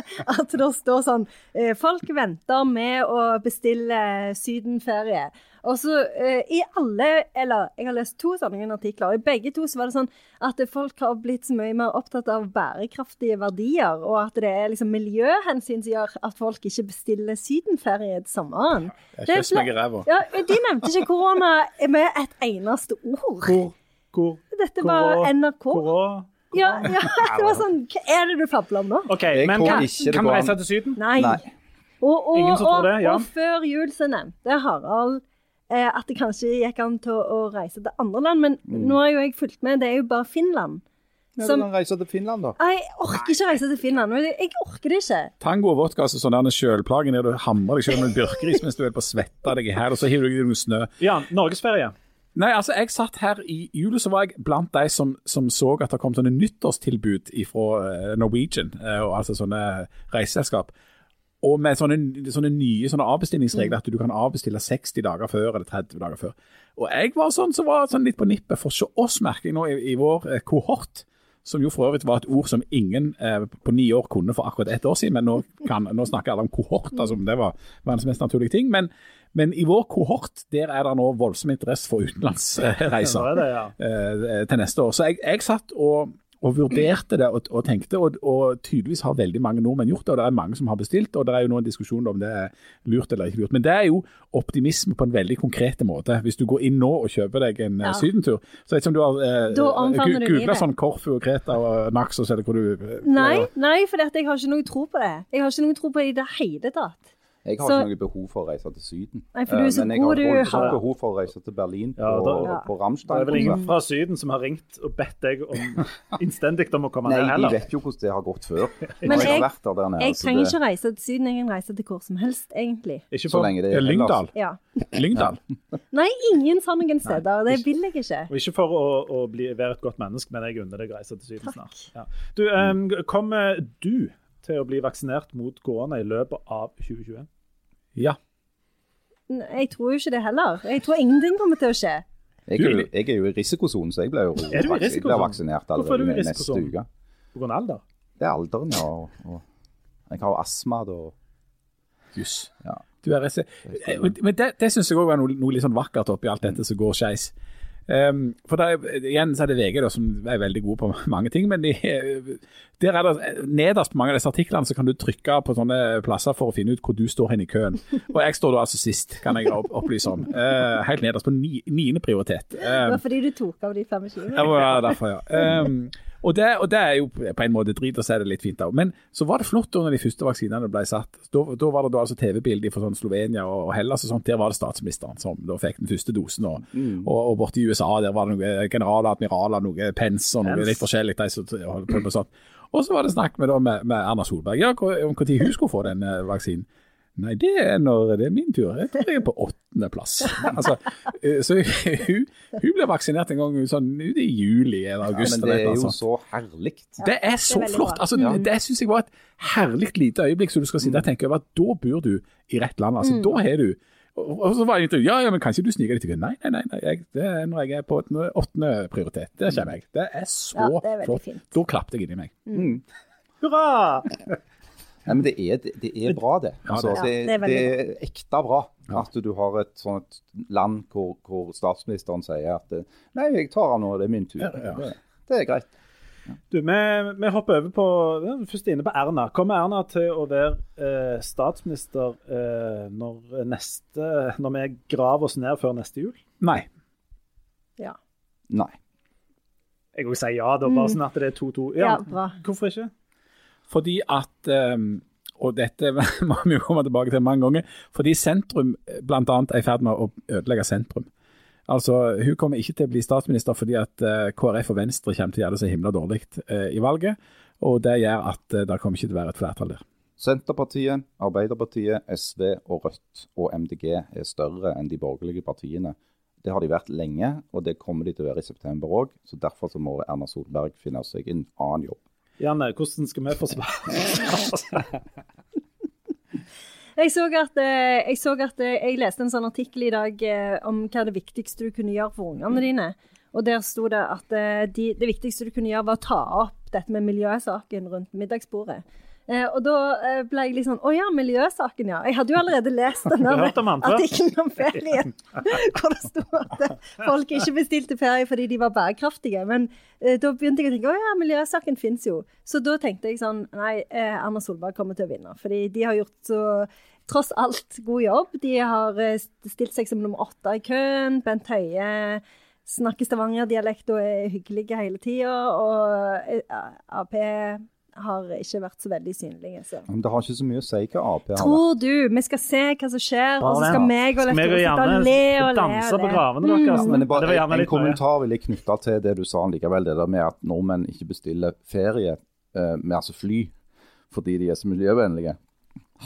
at det står sånn eh, Folk venter med å bestille sydenferie. Og så eh, i alle Eller jeg har lest to sånne artikler, og i begge to så var det sånn at folk har blitt så mye mer opptatt av bærekraftige verdier, og at det er liksom miljøhensyn som gjør at folk ikke bestiller sydenferie til sommeren. Jeg kjøss meg i ræva. Ja, De nevnte ikke korona med et eneste ord. Hvor, hvor, Dette var NRK. hvor Ja, ja, det var sånn Hva er det du fabler om nå? OK, men kan, kan vi reise til Syden? Nei. Nei. Og, og, Ingen som tror og, det, ja. og før jul så nevnte Harald eh, at det kanskje gikk an til å, å reise til andre land, men Mm. nå har jo jeg fulgt med, det er jo bare Finland. Ja, Som- du kan reise til Finland, da. Jeg orker ikke reise til Finland. men Jeg orker det ikke. Tango og vodka altså sånn der sjølplaging der du hamrer deg sjøl med en bjørkeris mens du er på å svette deg i hæl, og så hiver du i deg noe snø. Ja, norgesferie. Nei, altså, jeg satt her i jula, så var jeg blant de som, som så at det kom sånne nyttårstilbud fra Norwegian, eh, og altså sånne reiseselskap. Og med sånne, sånne nye sånne avbestillingsregler, at du kan avbestille 60 dager før eller 30 dager før. Og jeg var sånn som var sånn litt på nippet, for se oss merker jeg nå i, i vår eh, kohort, som jo for øvrig var et ord som ingen eh, på ni år kunne for akkurat ett år siden, men nå, kan, nå snakker alle om kohort, altså om det var verdens mest naturlige ting. Men, men i vår kohort, der er det nå voldsom interesse for utenlandsreiser er det, ja. eh, til neste år. Så jeg, jeg satt og, og vurderte det og, og tenkte, og, og tydeligvis har veldig mange nordmenn gjort det. Og det er mange som har bestilt, og det er jo nå en diskusjon om det er lurt eller ikke lurt. Men det er jo optimisme på en veldig konkret måte. Hvis du går inn nå og kjøper deg en Ja. ja. sydentur, så vet ikke om du har eh, googla sånn Korfu og Kreta og Naxos eller hvor du eh, Nei, nei, for jeg har ikke noe tro på det. Jeg har ikke noe tro på det i det hele tatt. Jeg har Så- ikke noe behov for å reise til Syden. Nei, for du er Eh, så Men jeg god, har voldsomt har- behov for å reise til Berlin på, Ja, da- Ja. på Det er vel ingen fra Syden som har ringt og bedt deg om innstendig om å komme Nei, ned de vet jo hvordan det har gått før. Men jeg, jeg- har vært der, nede, Jeg trenger det- ikke reise til Syden, jeg kan reise til hvor som helst, egentlig. Ikke Så for, Lyngdal. Ja. Lyngdal. Nei, ingen sånne steder. Det vil jeg ikke. og ikke for å, å bli, være et godt menneske, men jeg unner deg å reise til Syden snart. Ja. Du, um, kommer du til å bli vaksinert mot korona i løpet av 2021? Ja. Jeg tror jo ikke det heller. Jeg tror ingenting kommer til å skje. Jeg er, jo, jeg er jo i risikosonen, så jeg blir jo Er du i jeg blir vaksinert Hvorfor er du i neste uke. Alder? Det er alderen, ja. Og, og jeg har astma da. Jøss. Ja. Men det, det syns jeg òg var noe, noe litt sånn vakkert oppi alt dette som går skeis. Um, for det er, igjen så er det VG da, som er veldig gode på mange ting, men de, der er det, nederst på mange av disse artiklene så kan du trykke på sånne plasser for å finne ut hvor du står hen i køen. Og jeg står da altså sist, kan jeg opplyse om. Uh, helt nederst på ni, niende prioritet. Det Um, var fordi du tok av de 25. Ja, det var derfor, ja. Um, og, det, og det er jo på en måte drit, og så er det litt fint òg. Men så var det flott da når de første vaksinene ble satt. Da, da var det da altså TV-bilder fra sånn Slovenia og Hellas og sånt. Der var det statsministeren som da fikk den første dosen. Og, og, og borte i USA der var det noen generaler, admiraler, noe Pence og noe Pence. litt forskjellig. De som holdt på med sånt. Og så var det snakk med, da, med, med Erna Solberg ja, om når hun skulle få den eh, vaksinen. Nei, det er når det er min tur. Jeg tror jeg er på åttendeplass. Altså, eh, så hun, hun ble vaksinert en gang sånn ut i juli eller august. Ja, men det er jo så herlig. Det er så veldig flott. Altså, Ja. Det syns jeg var et herlig lite øyeblikk som du skal sitte og tenke over. at Da bor du i rett land. altså. Mm. Da har du og så var jeg intervjuet, ja, ja, men kanskje du sniker deg til? Nei, nei, nei, nei jeg, det er når jeg er på åttende, prioritet. Det kommer jeg. Det er så Ja, det er flott. fint. Da klapte jeg inni meg. Hurra! Nei, men det er, det, det er bra, det. Altså, det- det, Ja, det er det, er ekte bra at du har et sånt land hvor, hvor statsministeren sier at Nei, jeg tar han nå, det er min tur. Ja, ja. Det, er greit. Du, vi, vi hopper over på først inne på Erna. Kommer Erna til å være eh, statsminister eh, når, neste, når vi graver oss ned før neste jul? Nei. Ja. Nei. Jeg òg sier ja, da, bare sånn at det er 2-2. Ja, bra. Hvorfor ikke? Fordi at ehm, Og dette må vi jo komme tilbake til mange ganger. Fordi sentrum bl.a. er i ferd med å ødelegge sentrum. Altså, Hun kommer ikke til å bli statsminister fordi at eh, KrF og Venstre kommer til å gjøre det så himla dårlig eh, i valget. Og det gjør at eh, det kommer ikke til å være et flertall der. Senterpartiet, Arbeiderpartiet, SV og Rødt og MDG er større enn de borgerlige partiene. Det har de vært lenge, og det kommer de til å være i september òg. Derfor så må Erna Solberg finne seg en annen jobb. Janne, hvordan skal vi forsvare Jeg så at, eh, jeg, så at eh, jeg leste en sånn artikkel i dag eh, om hva det viktigste du kunne gjøre for ungene dine. Og der sto det at de, det viktigste du kunne gjøre, var å ta opp dette med miljøsaken rundt middagsbordet. Eh, og da eh, ble jeg litt sånn Å ja, miljøsaken, ja. Jeg hadde jo allerede lest den Du der om artikkelen om ferien. hvor det sto at eh, folk ikke bestilte ferie fordi de var bærekraftige. Men da begynte jeg å tenke å ja, miljøsaken fins jo. Så da tenkte jeg sånn Nei, Erna Solberg kommer til å vinne. Fordi de har gjort så tross alt god jobb. De har stilt seg som nummer åtte i køen. Bent Høie snakker stavangerdialekt og er hyggelige hele tida. Og Ap har ikke vært så veldig synlige. Så. Men det har ikke så mye å si hva Ap har. Tror du vi skal se hva som skjer, og så skal Bare meg og Lette sitte og le og le danse på gravene deres? Mm. Altså. er bare, det var gjerne en litt nøye. kommentar vil jeg knytte til det du sa likevel. Det der med at nordmenn ikke bestiller ferie eh, med altså fly fordi de er så miljøvennlige.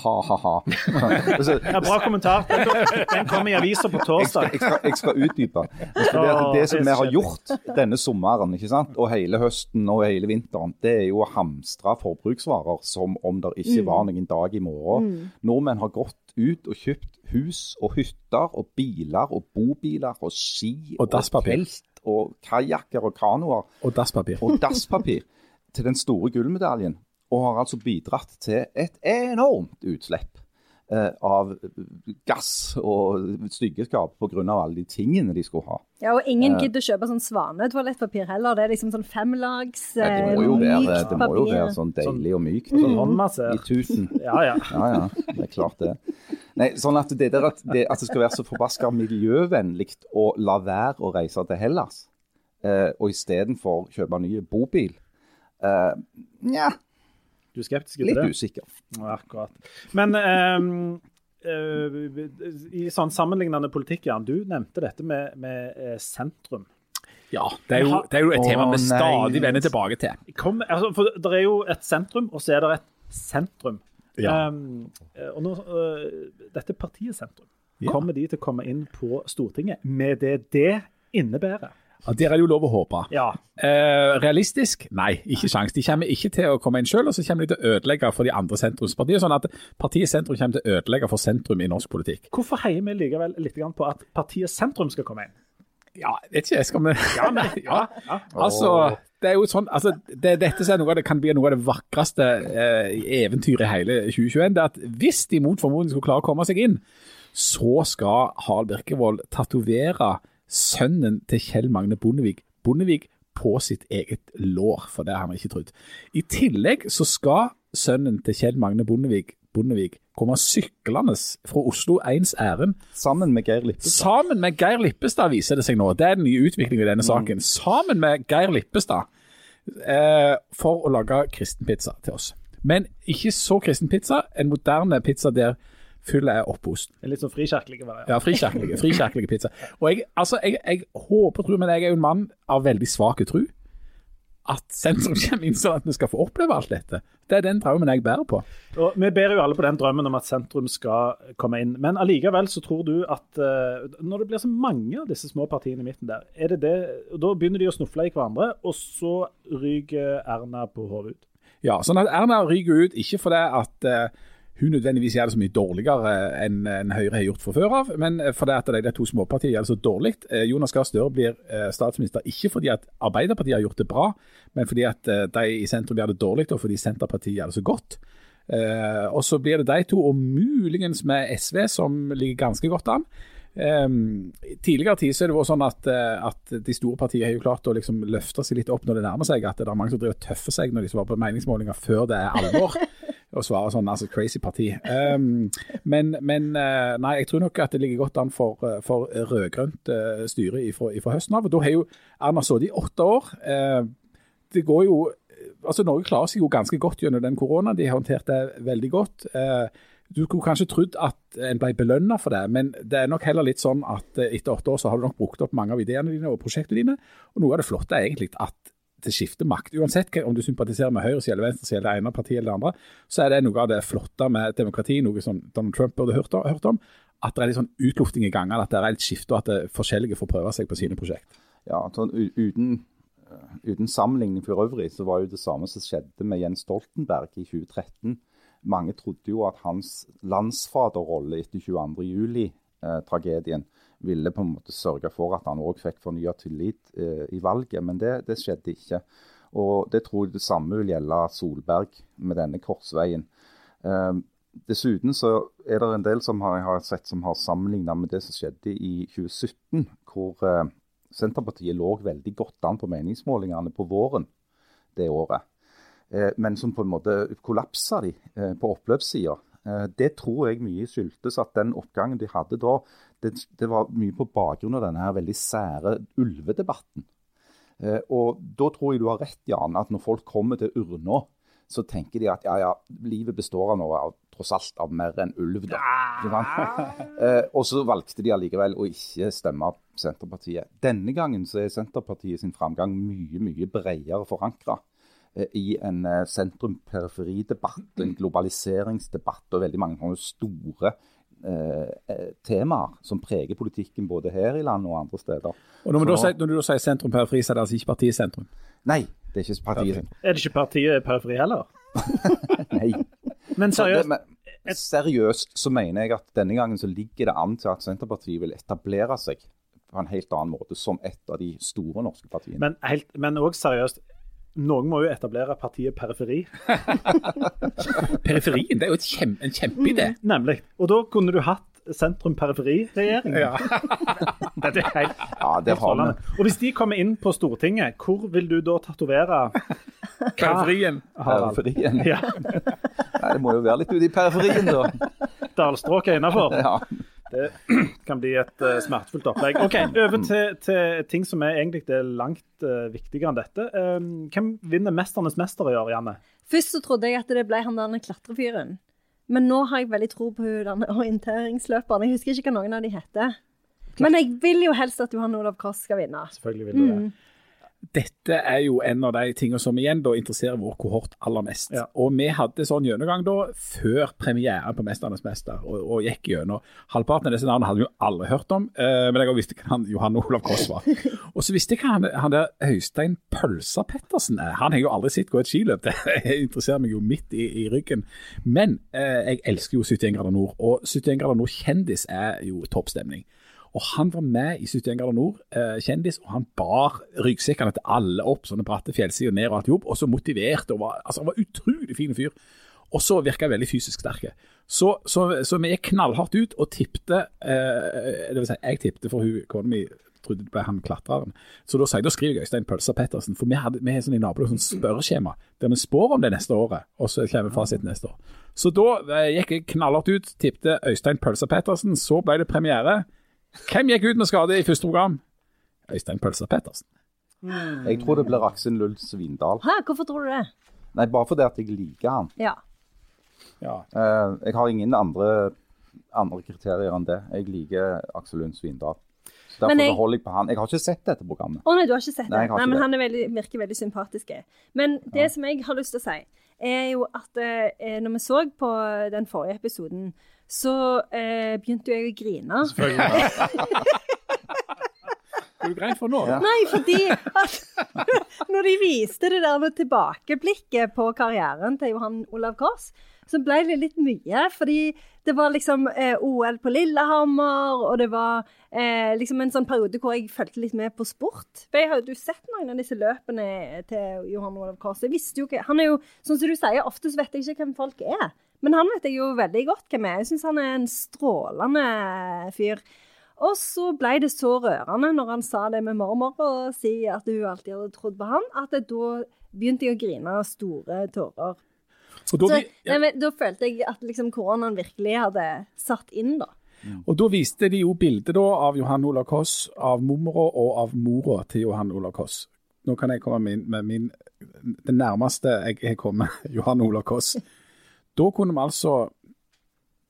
Ha-ha-ha. Altså, Ja, bra kommentar. Den, kommer i avisa på jeg, skal, torsdag. jeg, skal, jeg skal utdype. Skal, det, at det som vi har gjort denne sommeren ikke sant? og hele høsten og hele vinteren, det er jo å hamstre forbruksvarer som om det ikke var noen dag i morgen. Nordmenn har gått ut og kjøpt hus og hytter og biler og bobiler og ski Og telt og kajakker og kanoer Og dasspapir. og dasspapir til den store gullmedaljen. Og har altså bidratt til et enormt utslipp eh, av gass og styggeskap pga. alle de tingene de skulle ha. Ja, og ingen gidder å kjøpe sånn svanetoalettpapir heller. Det er liksom sånn femlags Ja, det, eh, må mykt være, det må jo være sånn deilig og mykt. Sånn I håndmassert. tuten. Ja, ja. Ja, ja. Det er klart det. Nei, sånn at det der at det, at det skal være så forbaska miljøvennlig å la være å reise til Hellas, eh, og istedenfor kjøpe ny bobil, eh, nja, Du er skeptisk til litt usikker. Ja, akkurat. Men um, uh, i sånn sammenlignende politikk, Jan, du nevnte dette med, med eh, sentrum. Ja, det er jo, det er jo et tema vi stadig vender tilbake til. Kom, altså, for Det er jo et sentrum, og så er det et sentrum. Ja. Um, og nå, uh, dette partiet Sentrum, Ja. kommer de til å komme inn på Stortinget med det det innebærer? Ja, Der er det jo lov å håpe. Ja. Eh, realistisk? Nei, ikke sjans. De kommer ikke til å komme inn selv, og så kommer de til å ødelegge for de andre sentrumspartiene. Sånn at partiet Sentrum kommer til å ødelegge for sentrum i norsk politikk. Hvorfor heier vi likevel litt på at partiet Sentrum skal komme inn? Ja, vet ikke, skal vi Ja, men, ja, ja. Altså, det er jo sånn, altså, det, dette er det, kan bli noe av det vakreste eh, eventyret i hele 2021. Det er at hvis de mot formodning skulle klare å komme seg inn, så skal Harald Birkevold tatovere sønnen til Kjell Magne Bondevik, Bondevik på sitt eget lår, for det har han ikke trodd. I tillegg så skal sønnen til Kjell Magne Bondevik, Bondevik komme syklende fra Oslo ens ærend Sammen med Geir Lippestad. Sammen med Geir Lippestad, viser det seg nå. Det er den nye utviklingen i denne saken. Sammen med Geir Lippestad eh, for å lage kristenpizza til oss. Men ikke så kristen pizza, en moderne pizza der fullet er oppost. En litt sånn frikirkelige varianter. Ja, frikirkelige, frikirkelige pizza. Og jeg, altså, jeg, jeg håper, tror, men jeg er jo en mann av veldig svak tro, at sentrum kommer inn sånn at vi skal få oppleve alt dette. Det er den drømmen jeg bærer på. Og Vi ber jo alle på den drømmen om at sentrum skal komme inn. Men allikevel så tror du at uh, når det blir så mange av disse små partiene i midten der, er det det, da begynner de å snufle i hverandre, og så ryker Erna på hodet ut. Ja, sånn at Erna ryker ut, ikke fordi at eh, hun nødvendigvis gjør det så mye dårligere enn en Høyre har gjort fra før av, men fordi at de to småpartiene gjør det så dårlig. Eh, Jonas Gahr Støre blir eh, statsminister ikke fordi at Arbeiderpartiet har gjort det bra, men fordi at eh, de i sentrum gjør det dårlig, og fordi Senterpartiet gjør det så godt. Eh, og så blir det de to, og muligens med SV, som ligger ganske godt an. Um, tidligere tid så er det sånn at, eh, at de store partiene har jo klart å liksom løfte seg litt opp når det nærmer seg. At det er mange som driver tøffer seg når de svarer på meningsmålinger før det er alvor. og svare sånn altså crazy parti. Um, men, men eh, nei, jeg tror nok at det ligger godt an for, eh, for rød-grønt eh, styre fra høsten av. og Da har jo Erna sittet i åtte år. Det går jo altså Norge klarer seg jo ganske godt gjennom den koronaen. De har håndtert det veldig godt. Du kunne kanskje trodd at en ble belønna for det, men det er nok heller litt sånn at etter åtte år så har du nok brukt opp mange av ideene dine og prosjektene dine. Og noe av det flotte er egentlig at det skifter makt. Uansett om du sympatiserer med høyresida eller venstresida eller det ene partiet eller det andre, så er det noe av det flotte med demokrati, noe som Donald Trump burde hørt, hørt om. At det er litt sånn utlufting i gangene, at det er et skifte, og at det forskjellige får prøve seg på sine prosjekt. Ja, uten, eh, uten sammenligning for øvrig, så var jo det samme som skjedde med Jens Stoltenberg i 2013. Mange trodde jo at hans landsfaderrolle etter 22.07-tragedien ville på en måte sørge for at han òg fikk fornya tillit eh, i valget, men det, det skjedde ikke. Og Det tror jeg det samme vil gjelde Solberg med denne korsveien. Eh, dessuten så er det en del som har, jeg har sett som har sammenligna med det som skjedde i 2017, hvor eh, Senterpartiet lå veldig godt an på meningsmålingene på våren det året. Eh, men som på en måte kollapsa de eh, på oppløpssida. Eh, det tror jeg mye skyldtes at den oppgangen de hadde da, det, det var mye på bakgrunn av denne her veldig sære ulvedebatten. Eh, og da tror jeg du har rett, Jan, at når folk kommer til urna, så tenker de at ja, ja, livet består av noe av, tross alt av mer enn ulv. da. Ikke? Eh, og så valgte de allikevel å ikke stemme Senterpartiet. Denne gangen så er Senterpartiet sin framgang mye, mye bredere forankra i en eh, sentrum-periferi-debatt, en globaliseringsdebatt og veldig mange store eh, eh, temaer som preger politikken både her i landet og andre steder. Og Når, da Så- når du da sier sentrum periferi, så er det altså ikke partiet sentrum? Nei, det er ikke partiet. sentrum. Er det ikke partiet periferi heller? Nei. Men seriøst, men, seriøst så mener jeg at denne gangen så ligger det an til at Senterpartiet vil etablere seg på en helt annen måte som et av de store norske partiene. men, helt, men også seriøst, noen må jo etablere partiet periferi, Periferien, det er jo et kjem, en kjempeidé. nemlig. Og da kunne du hatt sentrum-periferi-regjering. Dette er helt, ja, det helt har vi. Og hvis de kommer inn på Stortinget, hvor vil du da tatovere Periferien. Periferien. Ja, Nei, det må jo være litt ute i periferien, da. Dalstråk er innafor. Ja. Det kan bli et uh, smertefullt opplegg. Ok, Over til, til ting som er egentlig er langt uh, viktigere enn dette. Um, hvem vinner 'Mesternes mester' i år, Janne? Først så trodde jeg at det ble han der klatrefyren. Men nå har jeg veldig tro på denne orienteringsløperen. Jeg husker ikke hva noen av de heter. Men jeg vil jo helst at Johan Olav Koss skal vinne. Selvfølgelig vil du det. Mm. Dette er jo en av de tingene som igjen da interesserer vår kohort aller mest. Ja. Og vi hadde sånn gjennomgang da før premieren på 'Mesternes mester', og, og gikk gjennom. Halvparten av disse navnene hadde vi jo aldri hørt om, eh, men jeg visste hva han, Johan Olav Koss var. og så visste jeg hva han, han der Øystein Pølsa Pettersen er. Han har jeg jo aldri sett gå et skiløp, det interesserer meg jo midt i, i ryggen. Men eh, jeg elsker jo 71 grader nord, og 71 grader nord kjendis er jo toppstemning. Og han var med i 71 grader nord, eh, kjendis, og han bar ryggsekkene til alle opp sånne bratte fjellsider ned og alt jobb, og så motiverte og var, altså, han var utrolig fin fyr. Og så virka veldig fysisk sterke. Så, så, så vi gikk knallhardt ut og tippte eh, Det vil si, jeg tippte for hun kona mi trodde det ble han klatreren. Så da sa jeg, da skriver jeg Øystein Pølsa Pettersen, for vi, hadde, vi har sånn i nabolaget sånn spørreskjema der vi spår om det neste året, og så kommer fasiten neste år. Så da eh, gikk jeg knallhardt ut, tippte Øystein Pølsa Pettersen, så ble det premiere. Hvem gikk ut med skade i første program? Øystein Pølsa Pettersen. Jeg tror det blir Aksel Lund Svindal. Hæ, hvorfor tror du det? Nei, bare fordi at jeg liker han. Ja. Ja. Uh, jeg har ingen andre, andre kriterier enn det. Jeg liker Aksel Lund Svindal. Så Derfor jeg- holder jeg på han. Jeg har ikke sett dette programmet. Å nei, du har ikke sett det? Nei, jeg ikke men det. han er veldig, virker veldig sympatisk. Men det som jeg har lyst til å si, er jo at eh, når vi så på den forrige episoden, så eh, begynte jo jeg å grine. Hva er du grein for nå? Ja. Nei, fordi at når de viste det der med tilbakeblikket på karrieren til Johan Olav Koss, så ble det litt mye. Fordi det var liksom eh, OL på Lillehammer, og det var eh, liksom en sånn periode hvor jeg fulgte litt med på sport. For jeg hadde jo sett noen av disse løpene til Johan Olav Koss. Jeg visste jo ikke Han er jo, sånn som du sier, ofte så vet jeg ikke hvem folk er. Men han vet jeg jo veldig godt hvem er. Jeg syns han er en strålende fyr. Og så ble det så rørende når han sa det med mormor og si at hun alltid hadde trodd på han, at da begynte jeg å grine store tårer. Og da, Så, vi- ja, nei, men, da følte jeg at liksom koronaen virkelig hadde satt inn, da. og da viste de jo bildet av Johan Olav Koss, av mormora og av mora til Johan Olav Koss. Nå kan jeg komme med min, med min Det nærmeste jeg har kommet Johan Olav Koss. Da kunne vi altså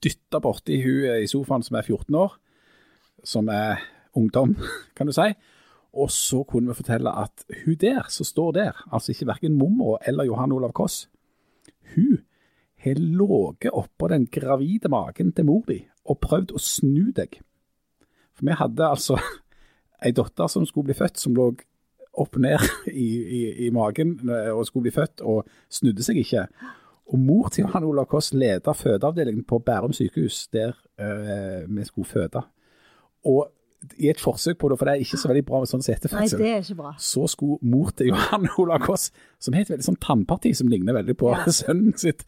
dytte borti hun i sofaen som er 14 år, som er ungdom, kan du si. Og så kunne vi fortelle at hun der, som står der, altså ikke verken mormor eller Johan Olav Koss, hun har ligget oppå den gravide magen til mor di og prøvd å snu deg. For vi hadde altså ei datter som skulle bli født, som lå opp ned i, i, i magen eh, og skulle bli født, og snudde seg ikke. Og mor til Johan Olav Koss leda fødeavdelingen på Bærum sykehus, der øh, vi skulle føde. Og i et forsøk på det, for det er ikke så veldig bra med sånn Nei, setefødsel det er ikke bra. så skulle mor til Johan Olav Koss, som har et veldig sånn tannparti som ligner veldig på Ja. sønnen sitt,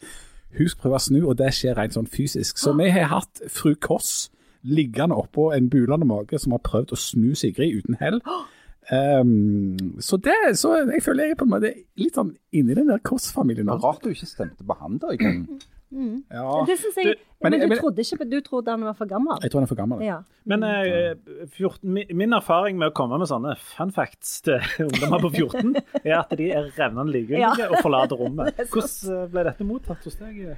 hun skal prøve å snu, og det skjer rent sånn fysisk. Så vi har hatt fru Koss liggende oppå en bulende mage som har prøvd å snu Sigrid uten hell. Um, så det, så jeg føler jeg er på en måte litt sånn inni den der Koss-familien rart du ikke stemte på han da. i grunnen. Ja, Det synes jeg, men, men- du men- trodde ikke Du trodde han var for gammel? jeg tror han er for gammel. Ja. Men eh, 14, min erfaring med å komme med sånne fun facts til ungdommer på 14, er at de er revnende likegyldige Ja. og forlater rommet. Hvordan eh, ble dette mottatt hos deg?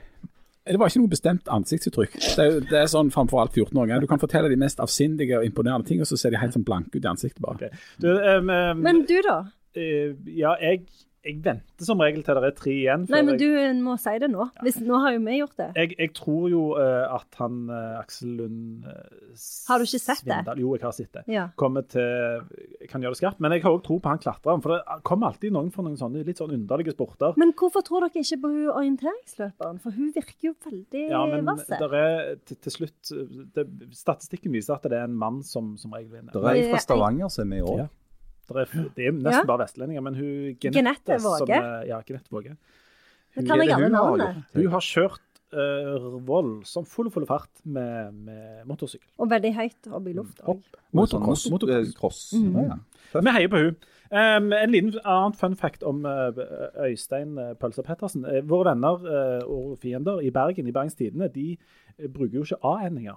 Det var ikke noe bestemt ansiktsuttrykk. Det er, det er sånn framfor alt 14-åringer. Du kan fortelle de mest avsindige og imponerende ting, og så ser de helt sånn blanke ut i ansiktet bare. Du, um, Men du, da? eh, ja, jeg, jeg venter som regel til det er tre igjen. før Nei, men jeg- du må si det nå. Hvis, nå har jo vi gjort det. Jeg, jeg tror jo uh, at han uh, Aksel Lund uh, Har du ikke sett det? Jo, jeg har sett det. Ja. Kommer til Kan gjøre det skarpt. Men jeg har òg tro på han klatreren. For det kommer alltid noen for noen sånne litt sånn underlige sporter. Men hvorfor tror dere ikke på hun orienteringsløperen? For hun virker jo veldig Ja, men vass. der er til, til slutt det, Statistikken viser at det er en mann som, som regel vinner. Det er ei fra Stavanger som er med i år. Ja. Der er, det er nesten Ja. bare vestlendinger, men hun Genette som Våge. er- Ja, Genette Våge. Hun, kan jeg alle hun har Hun har kjørt uh, voldsom full full fart med, med motorsykkel. Og veldig høyt opp i lufta. Hopp. Motocross. Motocross. eh, cross. Mm. Ja, ja. Vi heier på hun. Um, en liten annen fun fact om uh, Øystein uh, Pølser Pettersen. Uh, våre venner uh, og fiender i Bergen, i Bergens Tidende, de uh, bruker jo ikke A-endinger.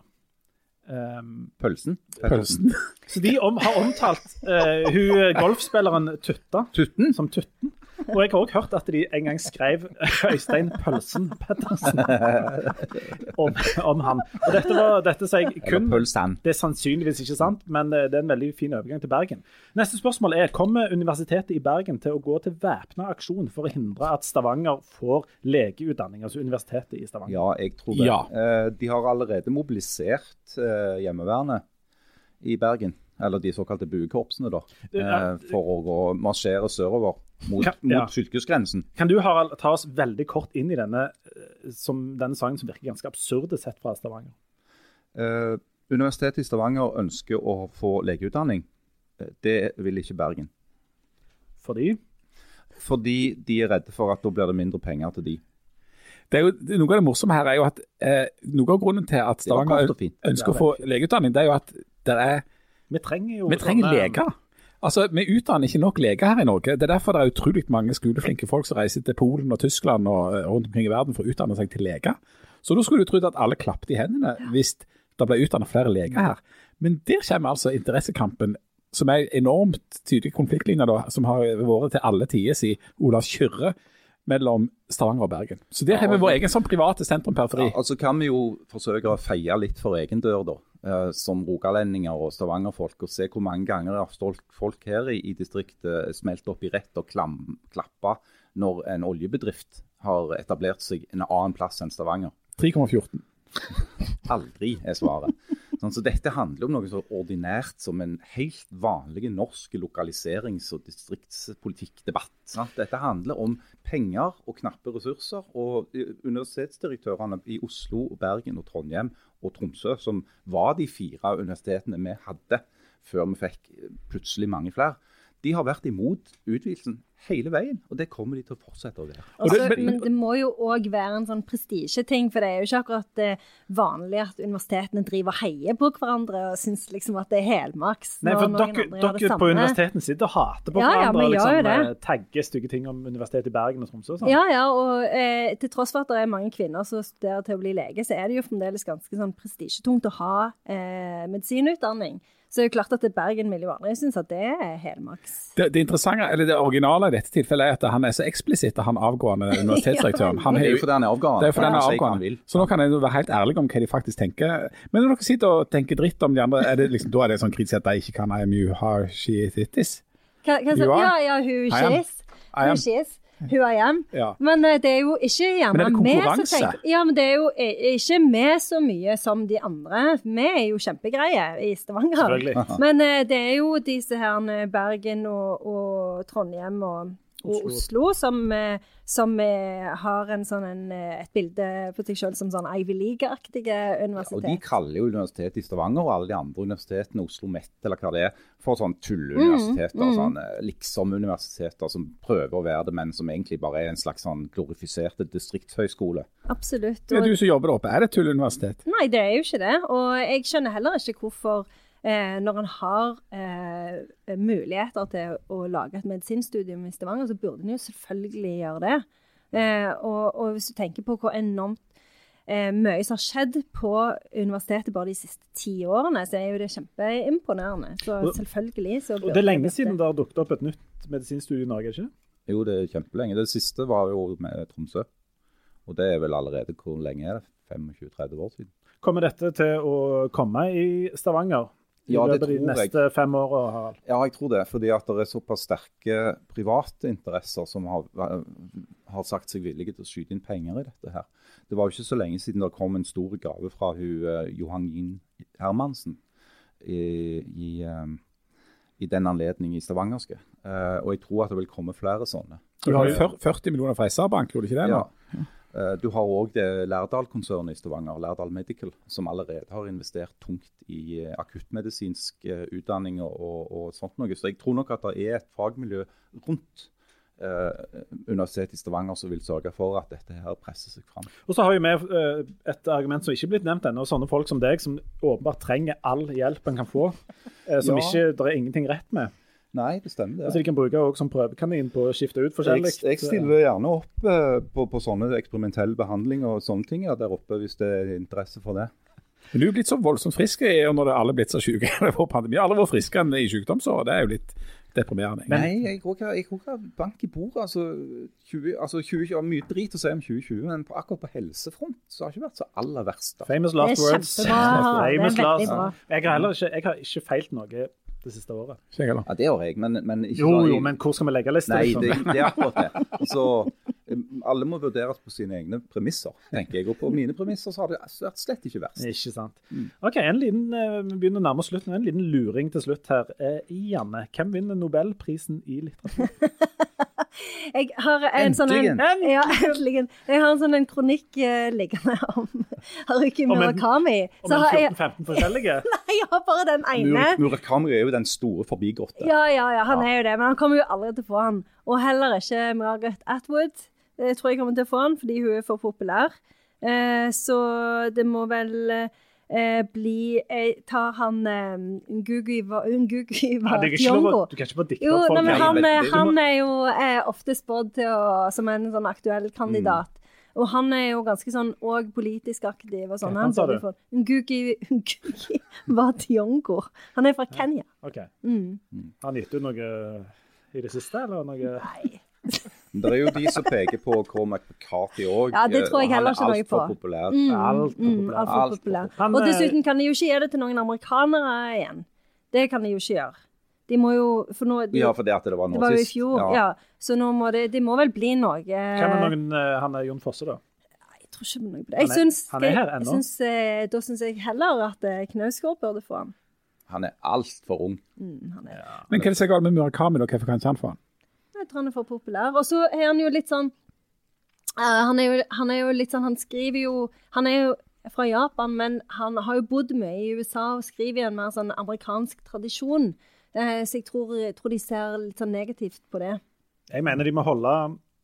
Um, Pølsen. Pølsen. så de om, har omtalt uh, hun golfspilleren Tutta Tutten. som Tutten. Og jeg har òg hørt at de en gang skrev Øystein Pølsen Pettersen om, om han. Og dette, var, dette sier jeg kun. Det er sannsynligvis ikke sant, men eh, det er en veldig fin overgang til Bergen. Neste spørsmål er kommer Universitetet i Bergen til å gå til væpna aksjon for å hindre at Stavanger får legeutdanning? Altså Universitetet i Stavanger. Ja, jeg tror det. Ja. Eh, de har allerede mobilisert hjemmevernet i Bergen. Eller de såkalte buekorpsene, da. Eh, for å gå, marsjere sørover mot, kan, ja. mot fylkesgrensen. Kan du Harald, ta oss veldig kort inn i denne, eh, som, denne sangen som virker ganske absurd sett fra Stavanger? Eh, Universitetet i Stavanger ønsker å få legeutdanning. Eh, Det vil ikke Bergen. Fordi Fordi de er redde for at da blir det mindre penger til de. Det er jo, noe av det morsomme her er jo at eh, noe av grunnen til at Stavanger ønsker å få legeutdanning, det er jo at det er, vi trenger jo vi trenger sånne- leger. Altså, Vi utdanner ikke nok leger her i Norge. Det er derfor det er utrolig mange skoleflinke folk som reiser til Polen og Tyskland og eh, rundt omkring i verden for å utdanne seg til leger. Så da skulle du trodd at alle klappet i hendene hvis det ble utdannet flere leger her. Men der kommer altså interessekampen, som er enormt tydelig konfliktlinje, da, som har vært til alle tider siden Olav Kyrre mellom Stavanger og Bergen. Så der har vi vår egen sånn private sentrum-periferi. Ja, altså kan vi jo forsøke å feie litt for egen dør, da. Eh, som rogalendinger og stavangerfolk, og se hvor mange ganger folk her i, i distriktet smelter opp i rett og klam, klapper når en oljebedrift har etablert seg en annen plass enn Stavanger. 3,14. Aldri er svaret. Sånn, så dette handler om noe så ordinært som en helt vanlig norsk lokaliserings- og distriktspolitikkdebatt. Sant? Dette handler om penger og knappe ressurser. Og eh, universitetsdirektørene i Oslo, Bergen, og Trondheim og Tromsø, som var de fire universitetene vi hadde før vi fikk eh, plutselig mange flere, de har vært imot utvidelsen hele veien. Og det kommer de til å fortsette å være. Og det- Altså, men- men det må jo òg være en sånn prestisjeting, for det er jo ikke akkurat eh, vanlig at universitetene driver og heier på hverandre og syns liksom at det er helmaks. Nei, for dere, dere på universitetene sitter og hater på Ja, hverandre ja, og liksom, det. eh, tagger stygge ting om Universitetet i Bergen og Tromsø og sånn. Ja, ja, og eh, til tross for at det er mange kvinner som studerer til å bli lege, så er det jo fremdeles ganske sånn prestisjetungt å ha eh, medisinutdanning. Så det er jo klart at det Bergen vil jo aldri synes at det er helmaks. Det, det interessante, eller det originale i dette tilfellet er at han er så eksplisitt, han avgående universitetsdirektøren. Han Det er jo fordi han er avgående. Det er fordi han er avgående. Så nå kan jeg være helt ærlig om hva de faktisk tenker. Men når dere sitter og tenker dritt om de andre, er det liksom, da er det sånn kritisk at de ikke kan IMU har she it is? Hva, hva, ja, ja, who she is. I am. Who she is. Who I am. Ja. Men eh, det er jo ikke gjerne Men er det vi som tenker Ja, men det er jo eh, ikke vi så mye som de andre. Vi er jo kjempegreie i Stavanger. Men eh, det er jo disse her Bergen og, og Trondheim og, og Oslo som, eh, som eh, har en sånn, en, eh, et bilde på seg selv som sånn Ivy League-aktige universitet. Og de kaller jo Universitetet i Stavanger og alle de andre universitetene, Oslo Met eller hva det er, for sånn tulleuniversiteter. Mm, mm. Sånne liksom-universiteter som prøver å være det, men som egentlig bare er en slags sånn glorifiserte distriktshøyskole. Absolutt. Det er du som jobber der oppe. Er det et tulluniversitet? nei, det er jo ikke det. Og jeg skjønner heller ikke hvorfor Eh, når en har eh, muligheter til å lage et medisinstudium i Stavanger, så burde en jo selvfølgelig gjøre det. Eh, og, og hvis du tenker på hvor enormt eh, mye som har skjedd på universitetet bare de siste ti årene, så er jo det kjempeimponerende. Så selvfølgelig så Og det er lenge siden det har dukket opp et nytt medisinstudium i Norge, ikke Jo, det er kjempelenge. Det siste var jo med Tromsø. Og det er vel allerede hvor lenge er det? 25-30 år siden. Kommer dette til å komme i Stavanger Ja, det løpet av de tror jeg. neste fem åra, Harald? Ja, jeg tror det. Fordi at det er såpass sterke private interesser som har, har sagt seg villige til å skyte inn penger i dette her. Det var jo ikke så lenge siden det kom en stor gave fra hun, eh, Johan Yin Hermansen i, i, eh, i den anledning i Stavangerske. Eh, og jeg tror at det vil komme flere sånne. Du har jo 40 millioner fra SR-Bank, gjorde du ikke det? nå? Ja. Eh, Du har òg Lærdal-konsernet i Stavanger, Lærdal Medical, som allerede har investert tungt i eh, akuttmedisinsk eh, utdanning og, og, og sånt noe. Så jeg tror nok at det er et fagmiljø rundt eh, Universitetet i Stavanger som vil sørge for at dette her presser seg fram. Og så har vi med eh, et argument som ikke er blitt nevnt ennå. Sånne folk som deg, som åpenbart trenger all hjelp en kan få. eh, som Ja. ikke det er ingenting rett med. Nei, det stemmer det. Altså De kan bruke også som prøvekanin på å skifte ut forskjellig. Jeg, jeg stiller gjerne opp eh, på, på sånne eksperimentell behandling og sånne ting ja, der oppe, hvis det er interesse for det. Men du er blitt så voldsomt frisk når det alle er blitt så syke. Det var pandemi. Alle var friske enn i sykdomsåret. Det er jo litt deprimerende. Nei, jeg tror ikke jeg tror bank i bordet. Altså, 20, altså 20, ja, mye drit å si om 2020, men på, akkurat på helsefront så har det ikke vært så aller verst. da. Famous Det last er words. kjempebra. Det er veldig bra. Jeg har ikke, jeg har ikke feilt noe det siste året. Ja, det har jeg, men, men ikke Jo, sånn- jo, men hvor skal vi legge lista? Nei, liksom? det, det er akkurat det. Så alle må vurderes på sine egne premisser, tenker jeg. Og på mine premisser så har det vært slett ikke verst. Ikke sant. Mm. Ok, en liten, eh, Vi begynner å nærme oss slutten. En liten luring til slutt her. Eh, Janne, hvem vinner Nobelprisen i litteratur? Jeg har en sånn en, ja, endelig. Jeg har en sånn en kronikk uh, liggende om Haruki Om en- Murakami. Om en har jeg, 14-15 forskjellige? nei, jeg har bare den ene. Murakami er jo den store forbigåtte. Ja, ja, ja, han er jo det, men han kommer jo aldri til å få han. Og heller ikke Margaret Atwood. Jeg tror jeg kommer til å få han fordi hun er for populær. Eh, så det må vel eh, bli Jeg tar han eh, Ngugi wa. Du kan ikke bare dikte Jo, opp nei, folk. men han, men eh, han er jo eh, ofte spådd som en sånn aktuell kandidat. Og han er jo ganske sånn òg politisk aktiv og sånn. Hva Han sa du? Ngugi Ngugi Han er fra Kenya. Ok. Mm. Han gitt ut noe i det siste, eller noe Nei. Det er jo de som peker på Cormac McCarthy òg. Ja, det tror jeg heller ikke noe på. altfor populær. Mm, Alt for mm, populær. alt for Alt for populær. Han, Og eh, dessuten kan de jo ikke gi det til noen amerikanere igjen. Det kan de jo ikke gjøre. De må jo For nå de, Ja, fordi at det var nå sist. Det var jo i fjor, ja. Så nå må det De må vel bli noe Hvem er noen eh, Han er Jon Fosse, da? Jeg tror ikke noe på det. Han Jeg er- syns, han er her ennå. syns, eh, Da syns jeg heller at eh, Knausgård burde få han. Han er altfor ung. Mm, han er, Men hva er det som er galt med Murakami, da? Hvorfor kan ikke han få han? Han er for populær. Og så er han jo litt sånn uh, han, er jo, han er jo litt sånn Han skriver jo Han er jo fra Japan, men han har jo bodd mye i USA og skriver i en mer sånn amerikansk tradisjon. Uh, så jeg tror, jeg tror de ser litt sånn negativt på det. Jeg mener de må holde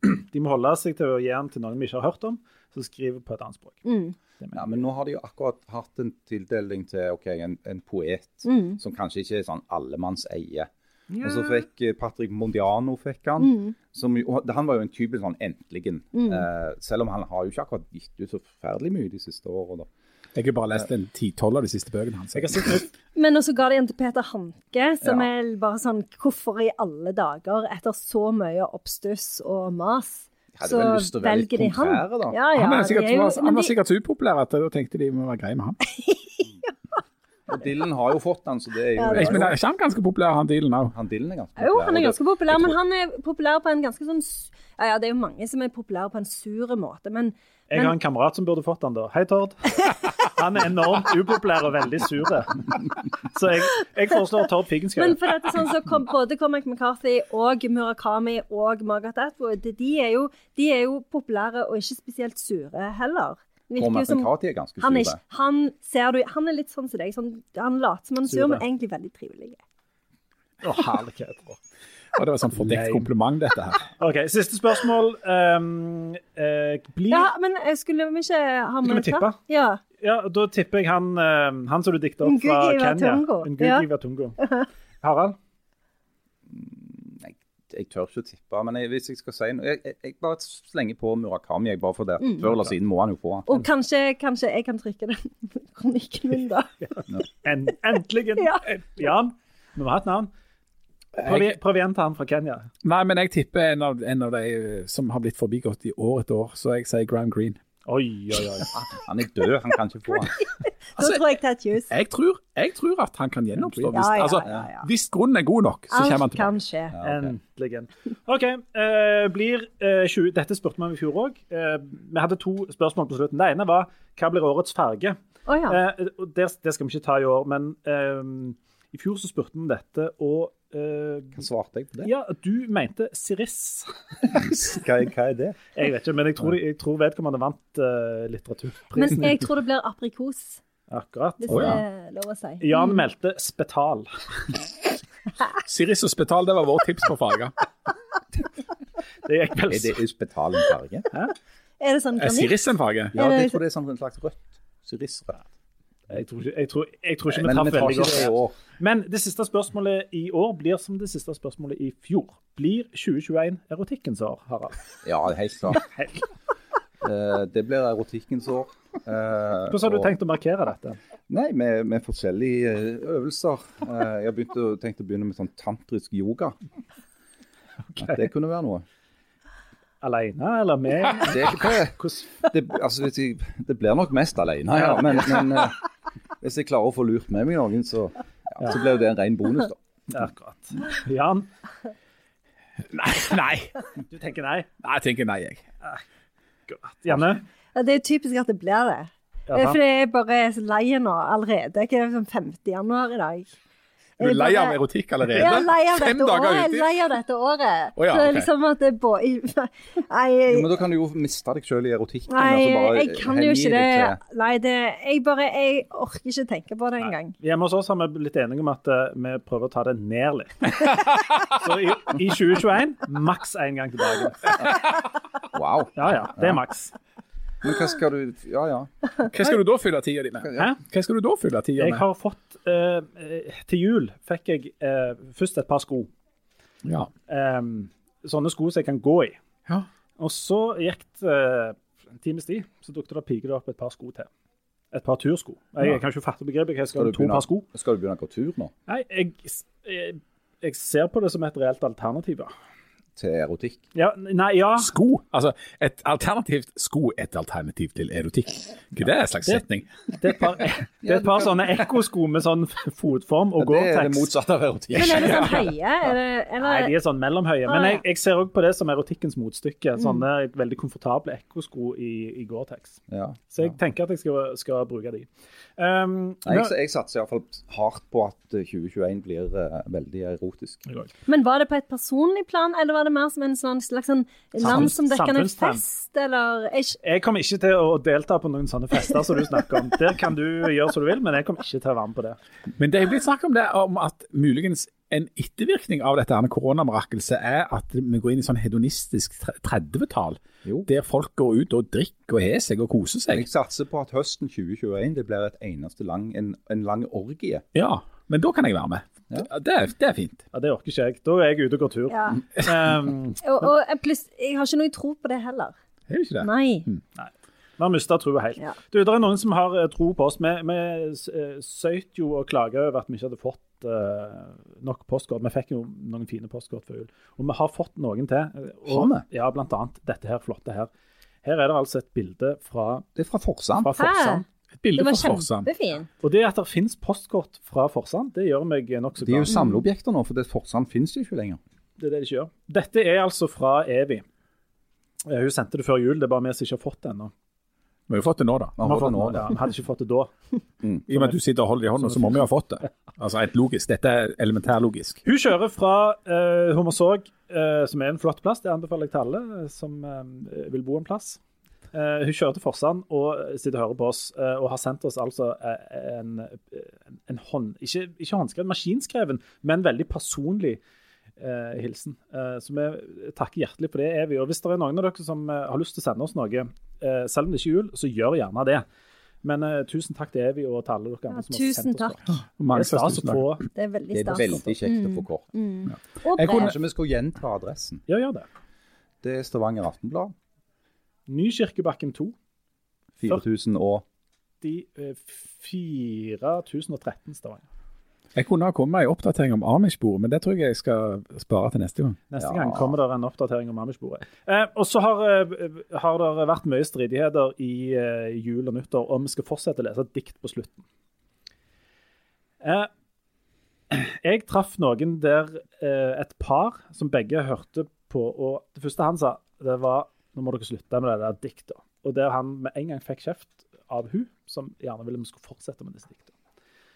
De må holde seg til å gi den til noen vi ikke har hørt om, som skriver på et annet språk. Mm. Ja, men nå har de jo akkurat hatt en tildeling til okay, en, en poet Mm. som kanskje ikke er sånn allemannseie. Og så fikk eh, Patrick Mondiano fikk han. Mm. Som, og han var jo en typisk sånn entligen. Eh, selv om han har jo ikke akkurat gitt ut så forferdelig mye de siste årene. da. Jeg har bare lest en ti-tolv av de siste bøkene hans. Men også ga de en til Peter Hanke, som Ja. er bare sånn Hvorfor i alle dager, etter så mye oppstuss og mas, hadde så lyst til å være litt velger de han? da. Ja, ja, han, er de sikkert, er jo- han var sikkert så upopulær at da tenkte de må være greie med han. Og Dylan har jo fått den, så det er jo Ja, det er. men er ikke han ganske populær, han Dylan òg? Han Dylan er ganske populær. Jo, han er ganske populær, men han er populær på en ganske sånn Ja, ja, det er jo mange som er populære på en sur måte, men Jeg har en kamerat som burde fått den, da. Hei, Tord. Han er enormt upopulær og veldig sur. Så jeg, jeg foreslår Tord Figenschou. Men for dette sånn så kom, både Cormac McCarthy og Murakami og Margaret Atwood, de er, jo, de er jo populære og ikke spesielt sure heller. Virker jo som- er ganske han er, ikke, han, ser du, han er litt sånn som deg. Sånn, han later som han er sur, men egentlig veldig trivelig. Å, herlighet. Og det var sånn fordekt kompliment, dette her. OK, siste spørsmål. Um, uh, blir Ja, men eh, skulle vi ikke ha Skal med vi tippe? Ja. Ja, da tipper jeg han, eh, han som du dikta opp fra Kenya. Thiong'o. Ngugi Ja. Harald? Jeg, tør ikke å tippe, men jeg, hvis jeg skal si noe Jeg, jeg, jeg bare slenger på Murakami, jeg bare for det. Mm. Før eller siden må han jo få han. Og kanskje, kanskje jeg kan trykke den kronikken min, da. En, endelig! Ja. Jan, vi må ha et navn. Prøv, igjen til han fra Kenya. Nei, men jeg tipper en av, en av de eh, som har blitt forbigått i år etter år, så jeg sier Graham Greene. Oi, oi, oi. Han er død, han kan ikke få han. Altså, tror jeg Jeg tror, jeg tror at han kan gjennomstå. Hvis, Ja, ja, altså, ja, ja. hvis grunnen er god nok, så kommer han Alt tilbake. kan skje. Endelig. OK. Uh, blir uh, 20, Dette spurte vi om i fjor òg. vi hadde to spørsmål på slutten. Det ene var hva blir årets farge? Oh, ja. Eh, det, det skal vi ikke ta i år, men eh, i fjor så spurte vi om dette, og eh, Hva svarte jeg på det? Ja, du mente Siris. Hva, hva er det? Jeg vet ikke, men jeg tror, jeg tror vedkommende vant uh, Men jeg tror det blir aprikos, Akkurat. hvis oh, ja. det er lov å si. Jan meldte spetal. Siris og Spetal, det var vårt tips på farger. Det gikk vel Er det spetal en farge? Er det sånn Er? Siris en farge? Ja, jeg tror det er sånn en slags rødt. Syrisrødt. Jeg tror ikke, jeg tror, jeg tror ikke vi Men traff veldig ikke det i godt. år. Men det siste spørsmålet i år blir som det siste spørsmålet i fjor. Blir 2021 erotikkens år, Harald? Ja, helt klart. Eh, det blir erotikkens år. Uh, Hvordan har du og- tenkt å markere dette? Nei, med, med forskjellige eh, øvelser. Uh, jeg har å, tenkt å begynne med sånn tantrisk yoga. Det kunne være noe. Alene eller med? Det, det, altså, det blir nok mest alene, ja. Men, men eh, hvis jeg klarer å få lurt med meg noen, så, ja, så blir det en ren bonus, da. Akkurat. Jan, Nei, nei. du tenker nei? Nei, jeg tenker nei, jeg. Akkurat. Janne? Ja, det er typisk at det blir det. Jaha. For jeg er bare så lei nå allerede. Det er sånn 5. januar i dag. Du er lei av erotikk allerede? Jeg er lei av Fem dette dager året. Jeg er lei av dette året. Oh, ja, så det er liksom at det bo... Nei, Jo, men da kan du jo miste deg sjøl i erotikken. nei altså jeg kan jo ikke det. til- Nei, det Jeg bare Jeg orker ikke tenke på det engang. Hjemme hos oss har vi blitt enige om at uh, vi prøver å ta det ned litt. Så i, i 2021 maks én gang til dagen. Wow. Ja ja, det er maks. Men hva skal du Ja, ja. Hva skal du da fylle tida di med? Hæ? Hva skal du da fylle tida Jeg har fått eh, Til jul fikk jeg eh, først et par sko. Ja. Um, sånne sko som jeg kan gå i. Ja. Og så gikk det eh, en times tid, så dukket det piker opp et par sko til. Et par tursko. Jeg, Ja. jeg kan ikke fatte begrepet. Jeg Skal skal du begynne, to par sko. skal du begynne å gå tur nå? Nei, jeg, jeg, jeg ser på det som et reelt alternativ. ja. Til erotikk? Ja, nei, ja. Sko. Altså, et alternativt sko er et alternativ til erotikk. Ikke det er en slags Det- setning? Det er et par, det er et par sånne ekkosko med sånn fotform og Det er det motsatte av erotikk. Men er det sånn høye? Er det, eller, Nei, de er sånn mellomhøye. Men jeg, jeg ser òg på det som erotikkens motstykke. Sånne veldig komfortable ekkosko i, i Gore-Tex. Ja. Så jeg tenker at jeg skal, skal bruke de. Um, Nei, jeg, jeg satser iallfall hardt på at eh, 2021 blir uh, veldig erotisk. Men var det på et personlig plan, eller var det mer som en sånn slags sånn landsomdekkende fest, eller jeg, jeg kommer ikke til å delta på noen sånne fester som du snakker om. Der kan du gjøre som du vil, men jeg kommer ikke til å være med på det. Men det er blitt snakk om det, om at muligens en ettervirkning av dette her koronamirakelset er at vi går inn i sånn hedonistisk 30-tall, der folk går ut og drikker og har seg og koser seg. Jeg satser på at høsten 2021 det blir et eneste lang, en, en lang orgie. Ja, men da kan jeg være med. Ja. Det, er, det er fint. Ja, Det orker ikke jeg. Da er jeg ute og går tur. ja. Um, Og, og pluss, jeg har ikke noe tro på det heller. Er det ikke det? Nei. Vi har mista troa helt. Ja. Du, Det er noen som har eh, tro på oss. Vi, vi eh, søyt jo og klaga over at vi ikke hadde fått uh, nok postkort. Vi fikk jo noen fine postkort før jul. Og vi har fått noen til. Og, Ja, blant annet dette her flotte her. Her er det altså et bilde fra, Det er fra Forsand. fra Forsand. Et bilde Det var fra Forsand. Og det at det finnes postkort fra Forsand, det gjør meg nokså De er jo glad. samleobjekter nå, for det Forsand finnes jo ikke lenger. Det er det de ikke gjør. Dette er altså fra Evi. Eh, Hun sendte det før jul, det er bare vi som ikke har fått det ennå. Vi har jo fått det nå, da. Vi har fått fått det nå, da. ja, vi hadde ikke fått det da. I og med at du sitter og holder det i hånda, så må vi jo ha fått det. Altså, et logisk. Dette er elementærlogisk. Hun kjører fra uh, Hummersåk, uh, som er en flott plass. Det anbefaler jeg til alle eh, som uh, vil bo en plass. Eh, hun kjører til Forsand og sitter og hører på oss, uh, og har sendt oss altså eh, en, en, en hånd... Ikke, ikke håndskrevet, maskinskreven, men veldig personlig eh, hilsen. Eh, så vi takker hjertelig for det, Evy. Og hvis det er noen av dere som eh, har lyst til å sende oss noe, eh, selv om det ikke er jul, så gjør gjerne det. Men eh, tusen takk til Evy og til alle dere andre Ja, som har sendt oss takk. kort. Og mange Det er stas å få Det er veldig Det er veldig kjekt å få kort. Mm. Ja. Jeg kunne- ikke vi skulle gjenta adressen. Ja, gjør det. Det er Stavanger Aftenblad. Nykirkebakken 2. 4000 og De, eh, 4013 Stavanger. Jeg kunne ha kommet med en oppdatering om Amish-bordet, men det tror jeg jeg skal spare til neste gang. Neste Ja. gang kommer det en oppdatering om Amish-bordet. Eh, og så har, eh, har det vært mye stridigheter i eh, jul og nyttår om vi skal fortsette å lese dikt på slutten. Eh, jeg traff noen der eh, et par som begge hørte på, og det første han sa, det var nå må dere slutte med det der diktet. Og der han med en gang fikk kjeft av hun, som gjerne ville vi skulle fortsette med disse diktene.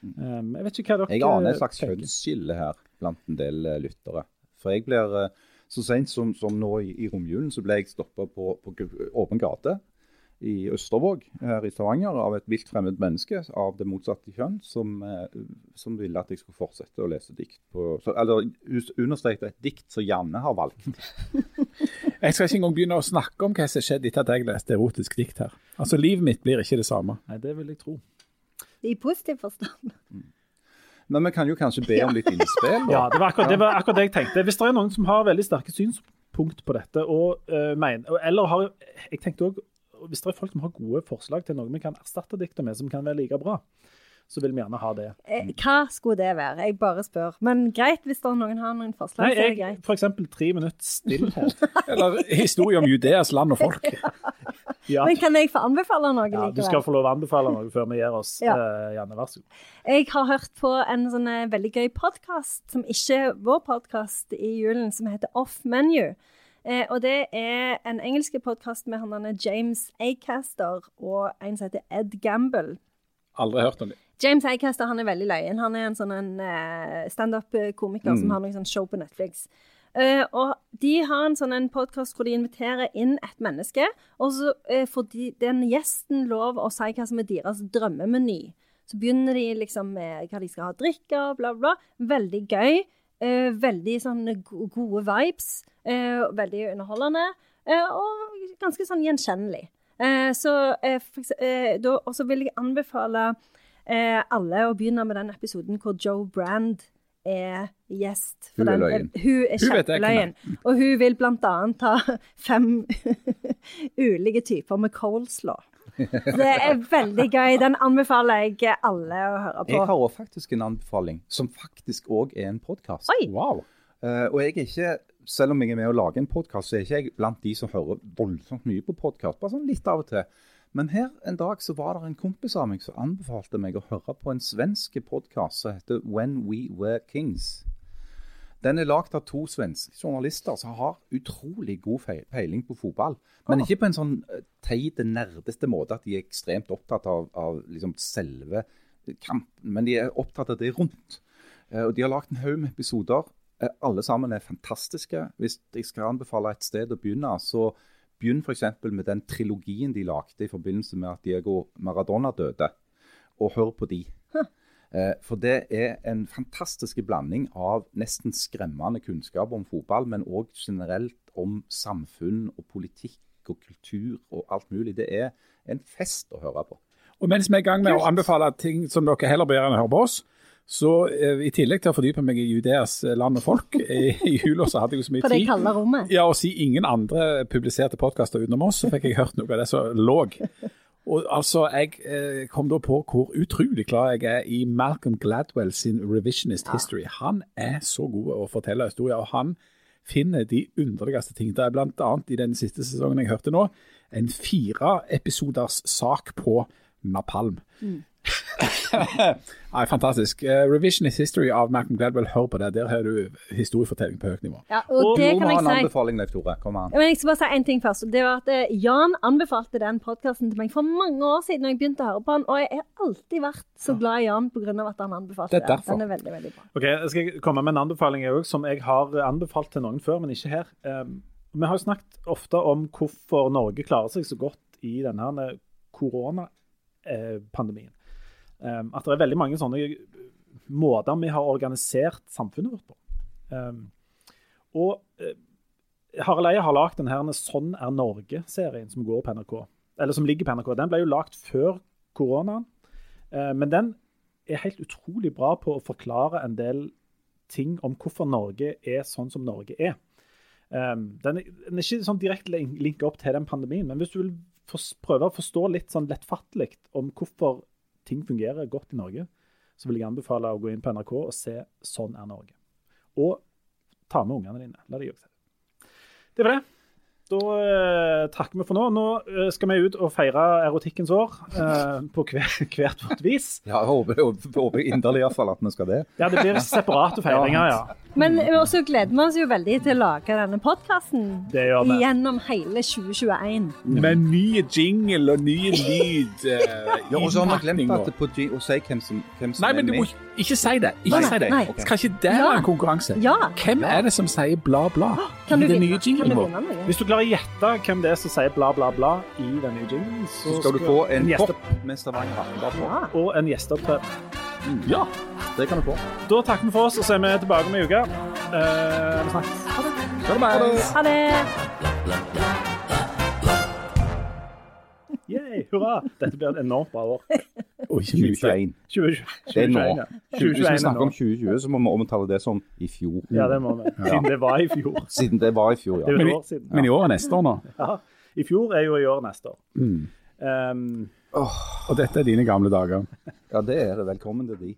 Um, jeg vet ikke hva dere Jeg aner et slags kjønnsskille her blant en del eh, lyttere. For jeg blir eh, så sent som, som nå i, i romjulen, så ble jeg stoppa på, på åpen gate i Østervåg her i Stavanger av et vilt fremmed menneske av det motsatte kjønn, som, eh, som ville at jeg skulle fortsette å lese dikt på så, Eller understreket et dikt som Janne har valgt. Jeg skal ikke engang begynne å snakke om hva som skjedde etter at jeg leste erotisk dikt her. Altså, Livet mitt blir ikke det samme. Nei, det vil jeg tro. I positiv forstand. Men vi kan jo kanskje be om litt innspill. da. Ja, det var, akkurat, det var akkurat det jeg tenkte. Hvis det er noen som har veldig sterke synspunkt på dette, og, uh, mener, eller har Jeg tenkte òg hvis det er folk som har gode forslag til noe vi kan erstatte dikter med, som kan være like bra, så vil vi gjerne ha det. Eh, Hva skulle det være? Jeg bare spør. Men greit, hvis det er noen har noen forslag, Nei, så er det jeg, greit. for eksempel tre minutter stillhet. Eller historie om Judeas land og folk. Ja. Men kan jeg få anbefale noe ja, du skal få lov å anbefale noe før vi gir oss. Ja. uh, Janne, vær så god. Jeg har hørt på en sånn eh, veldig gøy podkast, som ikke er vår podkast i julen, som heter Off Menu. Eh, og det er en engelsk podkast med han James Acaster og en som heter Ed Gamble. Aldri hørt om det. James Acaster han er veldig løyen. Han er en sånn en, eh, standup-komiker som har noen sånn show på Netflix. Uh, og de har en sånn podkast hvor de inviterer inn et menneske, og så uh, får de, den gjesten lov å si hva som er deres drømmemeny. Så begynner de liksom med hva de skal ha å drikke, bla, bla. Veldig gøy. Uh, veldig sånn gode vibes. veldig underholdende. og ganske sånn gjenkjennelig. Så da, også vil jeg anbefale eh, alle å begynne med den episoden hvor Joe Brand er gjest. Hun er den, løyen. Hun er Hun er kjempeløyen. Og hun vil annet ta fem ulike typer med coleslaw. Det er veldig gøy. Den anbefaler jeg alle å høre på. Jeg har også faktisk en anbefaling, som faktisk òg er en podkast. Wow. og jeg er ikke, selv om jeg er med å lage en podkast, så er ikke jeg blant de som hører voldsomt mye på podkast. Bare sånn litt av og til. Men her en dag så var det en kompis av meg som anbefalte meg å høre på en svensk podkast som heter When We Were Kings. Den er lagd av to svenske journalister som har utrolig god peiling på fotball. Men ikke på en sånn eh, teit, nerdeste måte at de er ekstremt opptatt av, av liksom selve kampen. Men de er opptatt av det rundt. Eh, Og de har lagd en haug med episoder. Eh, Alle sammen er fantastiske. Hvis jeg skal anbefale et sted å begynne, så begynn f.eks. med den trilogien de lagde i forbindelse med at Diego Maradona døde. Og hør på de. Eh, For det er en fantastisk blanding av nesten skremmende kunnskap om fotball, men òg generelt om samfunn og politikk og kultur og alt mulig. Det er en fest å høre på. Og mens vi er i gang med å anbefale ting som dere heller bør gjøre enn å høre på oss, så eh, i tillegg til å fordype meg i Judeas land og folk, i, i jula så hadde jeg jo så mye tid. På det kalde rommet. Ja, og si ingen andre publiserte podkaster utenom oss, så fikk jeg hørt noe av det som lå. Og altså, Jeg eh, kom da på hvor utrolig klar jeg er i Malcolm Gladwell sin Revisionist History. Han er så god å fortelle historier, og han finner de underligste ting. Det er bl.a. i den siste sesongen jeg hørte nå, en fire episoders sak på napalm. Nei, Fantastisk. Revision Revisionist History av Malcolm Gladwell, hør på det. Der har du historiefortelling på høyt nivå. Ja, og Og det kan ha en jeg si. anbefaling, Leif Tore. Kom an. Ja, Men jeg skal bare si en ting først. Det var at eh, Jan anbefalte den podkasten til meg for mange år siden når jeg begynte å høre på den, og jeg har alltid vært så glad i Jan pga. at han anbefalte Det er den. derfor. Den er veldig, veldig bra. Ok, Jeg skal komme med en anbefaling jeg også, som jeg har anbefalt til noen før, men ikke her. Um, vi har jo snakket ofte om hvorfor Norge klarer seg så godt i denne koronapandemien. Um, at det er veldig mange sånne måter vi har organisert samfunnet vårt på. Um, og uh, Harald Eie har lagd denne 'Sånn er Norge'-serien som går på NRK. Eller som ligger på NRK. Den ble jo lagd før koronaen. Uh, men den er helt utrolig bra på å forklare en del ting om hvorfor Norge er sånn som Norge er. Um, den, er den er ikke sånn direkte lin- linka opp til den pandemien, men hvis du vil for, prøve å forstå litt sånn lettfattelig om hvorfor ting fungerer godt i Norge, så vil jeg anbefale å gå inn på NRK og se 'Sånn er Norge'. Og ta med ungene dine. La de gjøre det. Det var det. Da eh, takker vi for nå. Nå eh, skal vi ut og feire erotikkens år eh, på hver, hvert vårt vis. Ja, jeg håper, jeg håper inderlig i hvert fall at vi skal det. Ja, det blir separate feiringer, ja. Men også gleder vi oss jo veldig til å lage denne podkasten vi. gjennom hele 2021. Med nye jingle og nye lyd. eh, Ja, og så har vi glemt at på G å si hvem som, hvem som Nei, er men du må ikke- si det. Ikke Nei, si det. nei. Skal ikke det Ja. være en konkurranse? Ja. Hvem er det som sier bla, bla Kan i den nye jinglen vår? Hvis du klarer å gjette hvem det er som sier bla, bla, bla i den nye jinglen, Så skal du få en en kopp med Stavanger Aftenblad på. Ja. og en gjesteopptreden. Ja. Det kan du få. Da takker vi for oss, og så er vi tilbake om ei uke. Eh, vi snakkes. Ha det. Ha det. Yay, hurra! Dette blir et enormt bra år. Og ikke minst det. 2021. Det er nå. 2021. Hvis vi 2021 er snakker om 2020, så må vi omtale det som i fjor. Ja, det må vi. Siden det var i fjor. Siden det var i fjor, Det ja. Men i, men i år er neste år nå? Ja. I fjor er jo i år neste år. Mm. Um, Og dette er dine gamle dager. Ja, det er det. Velkommen til de.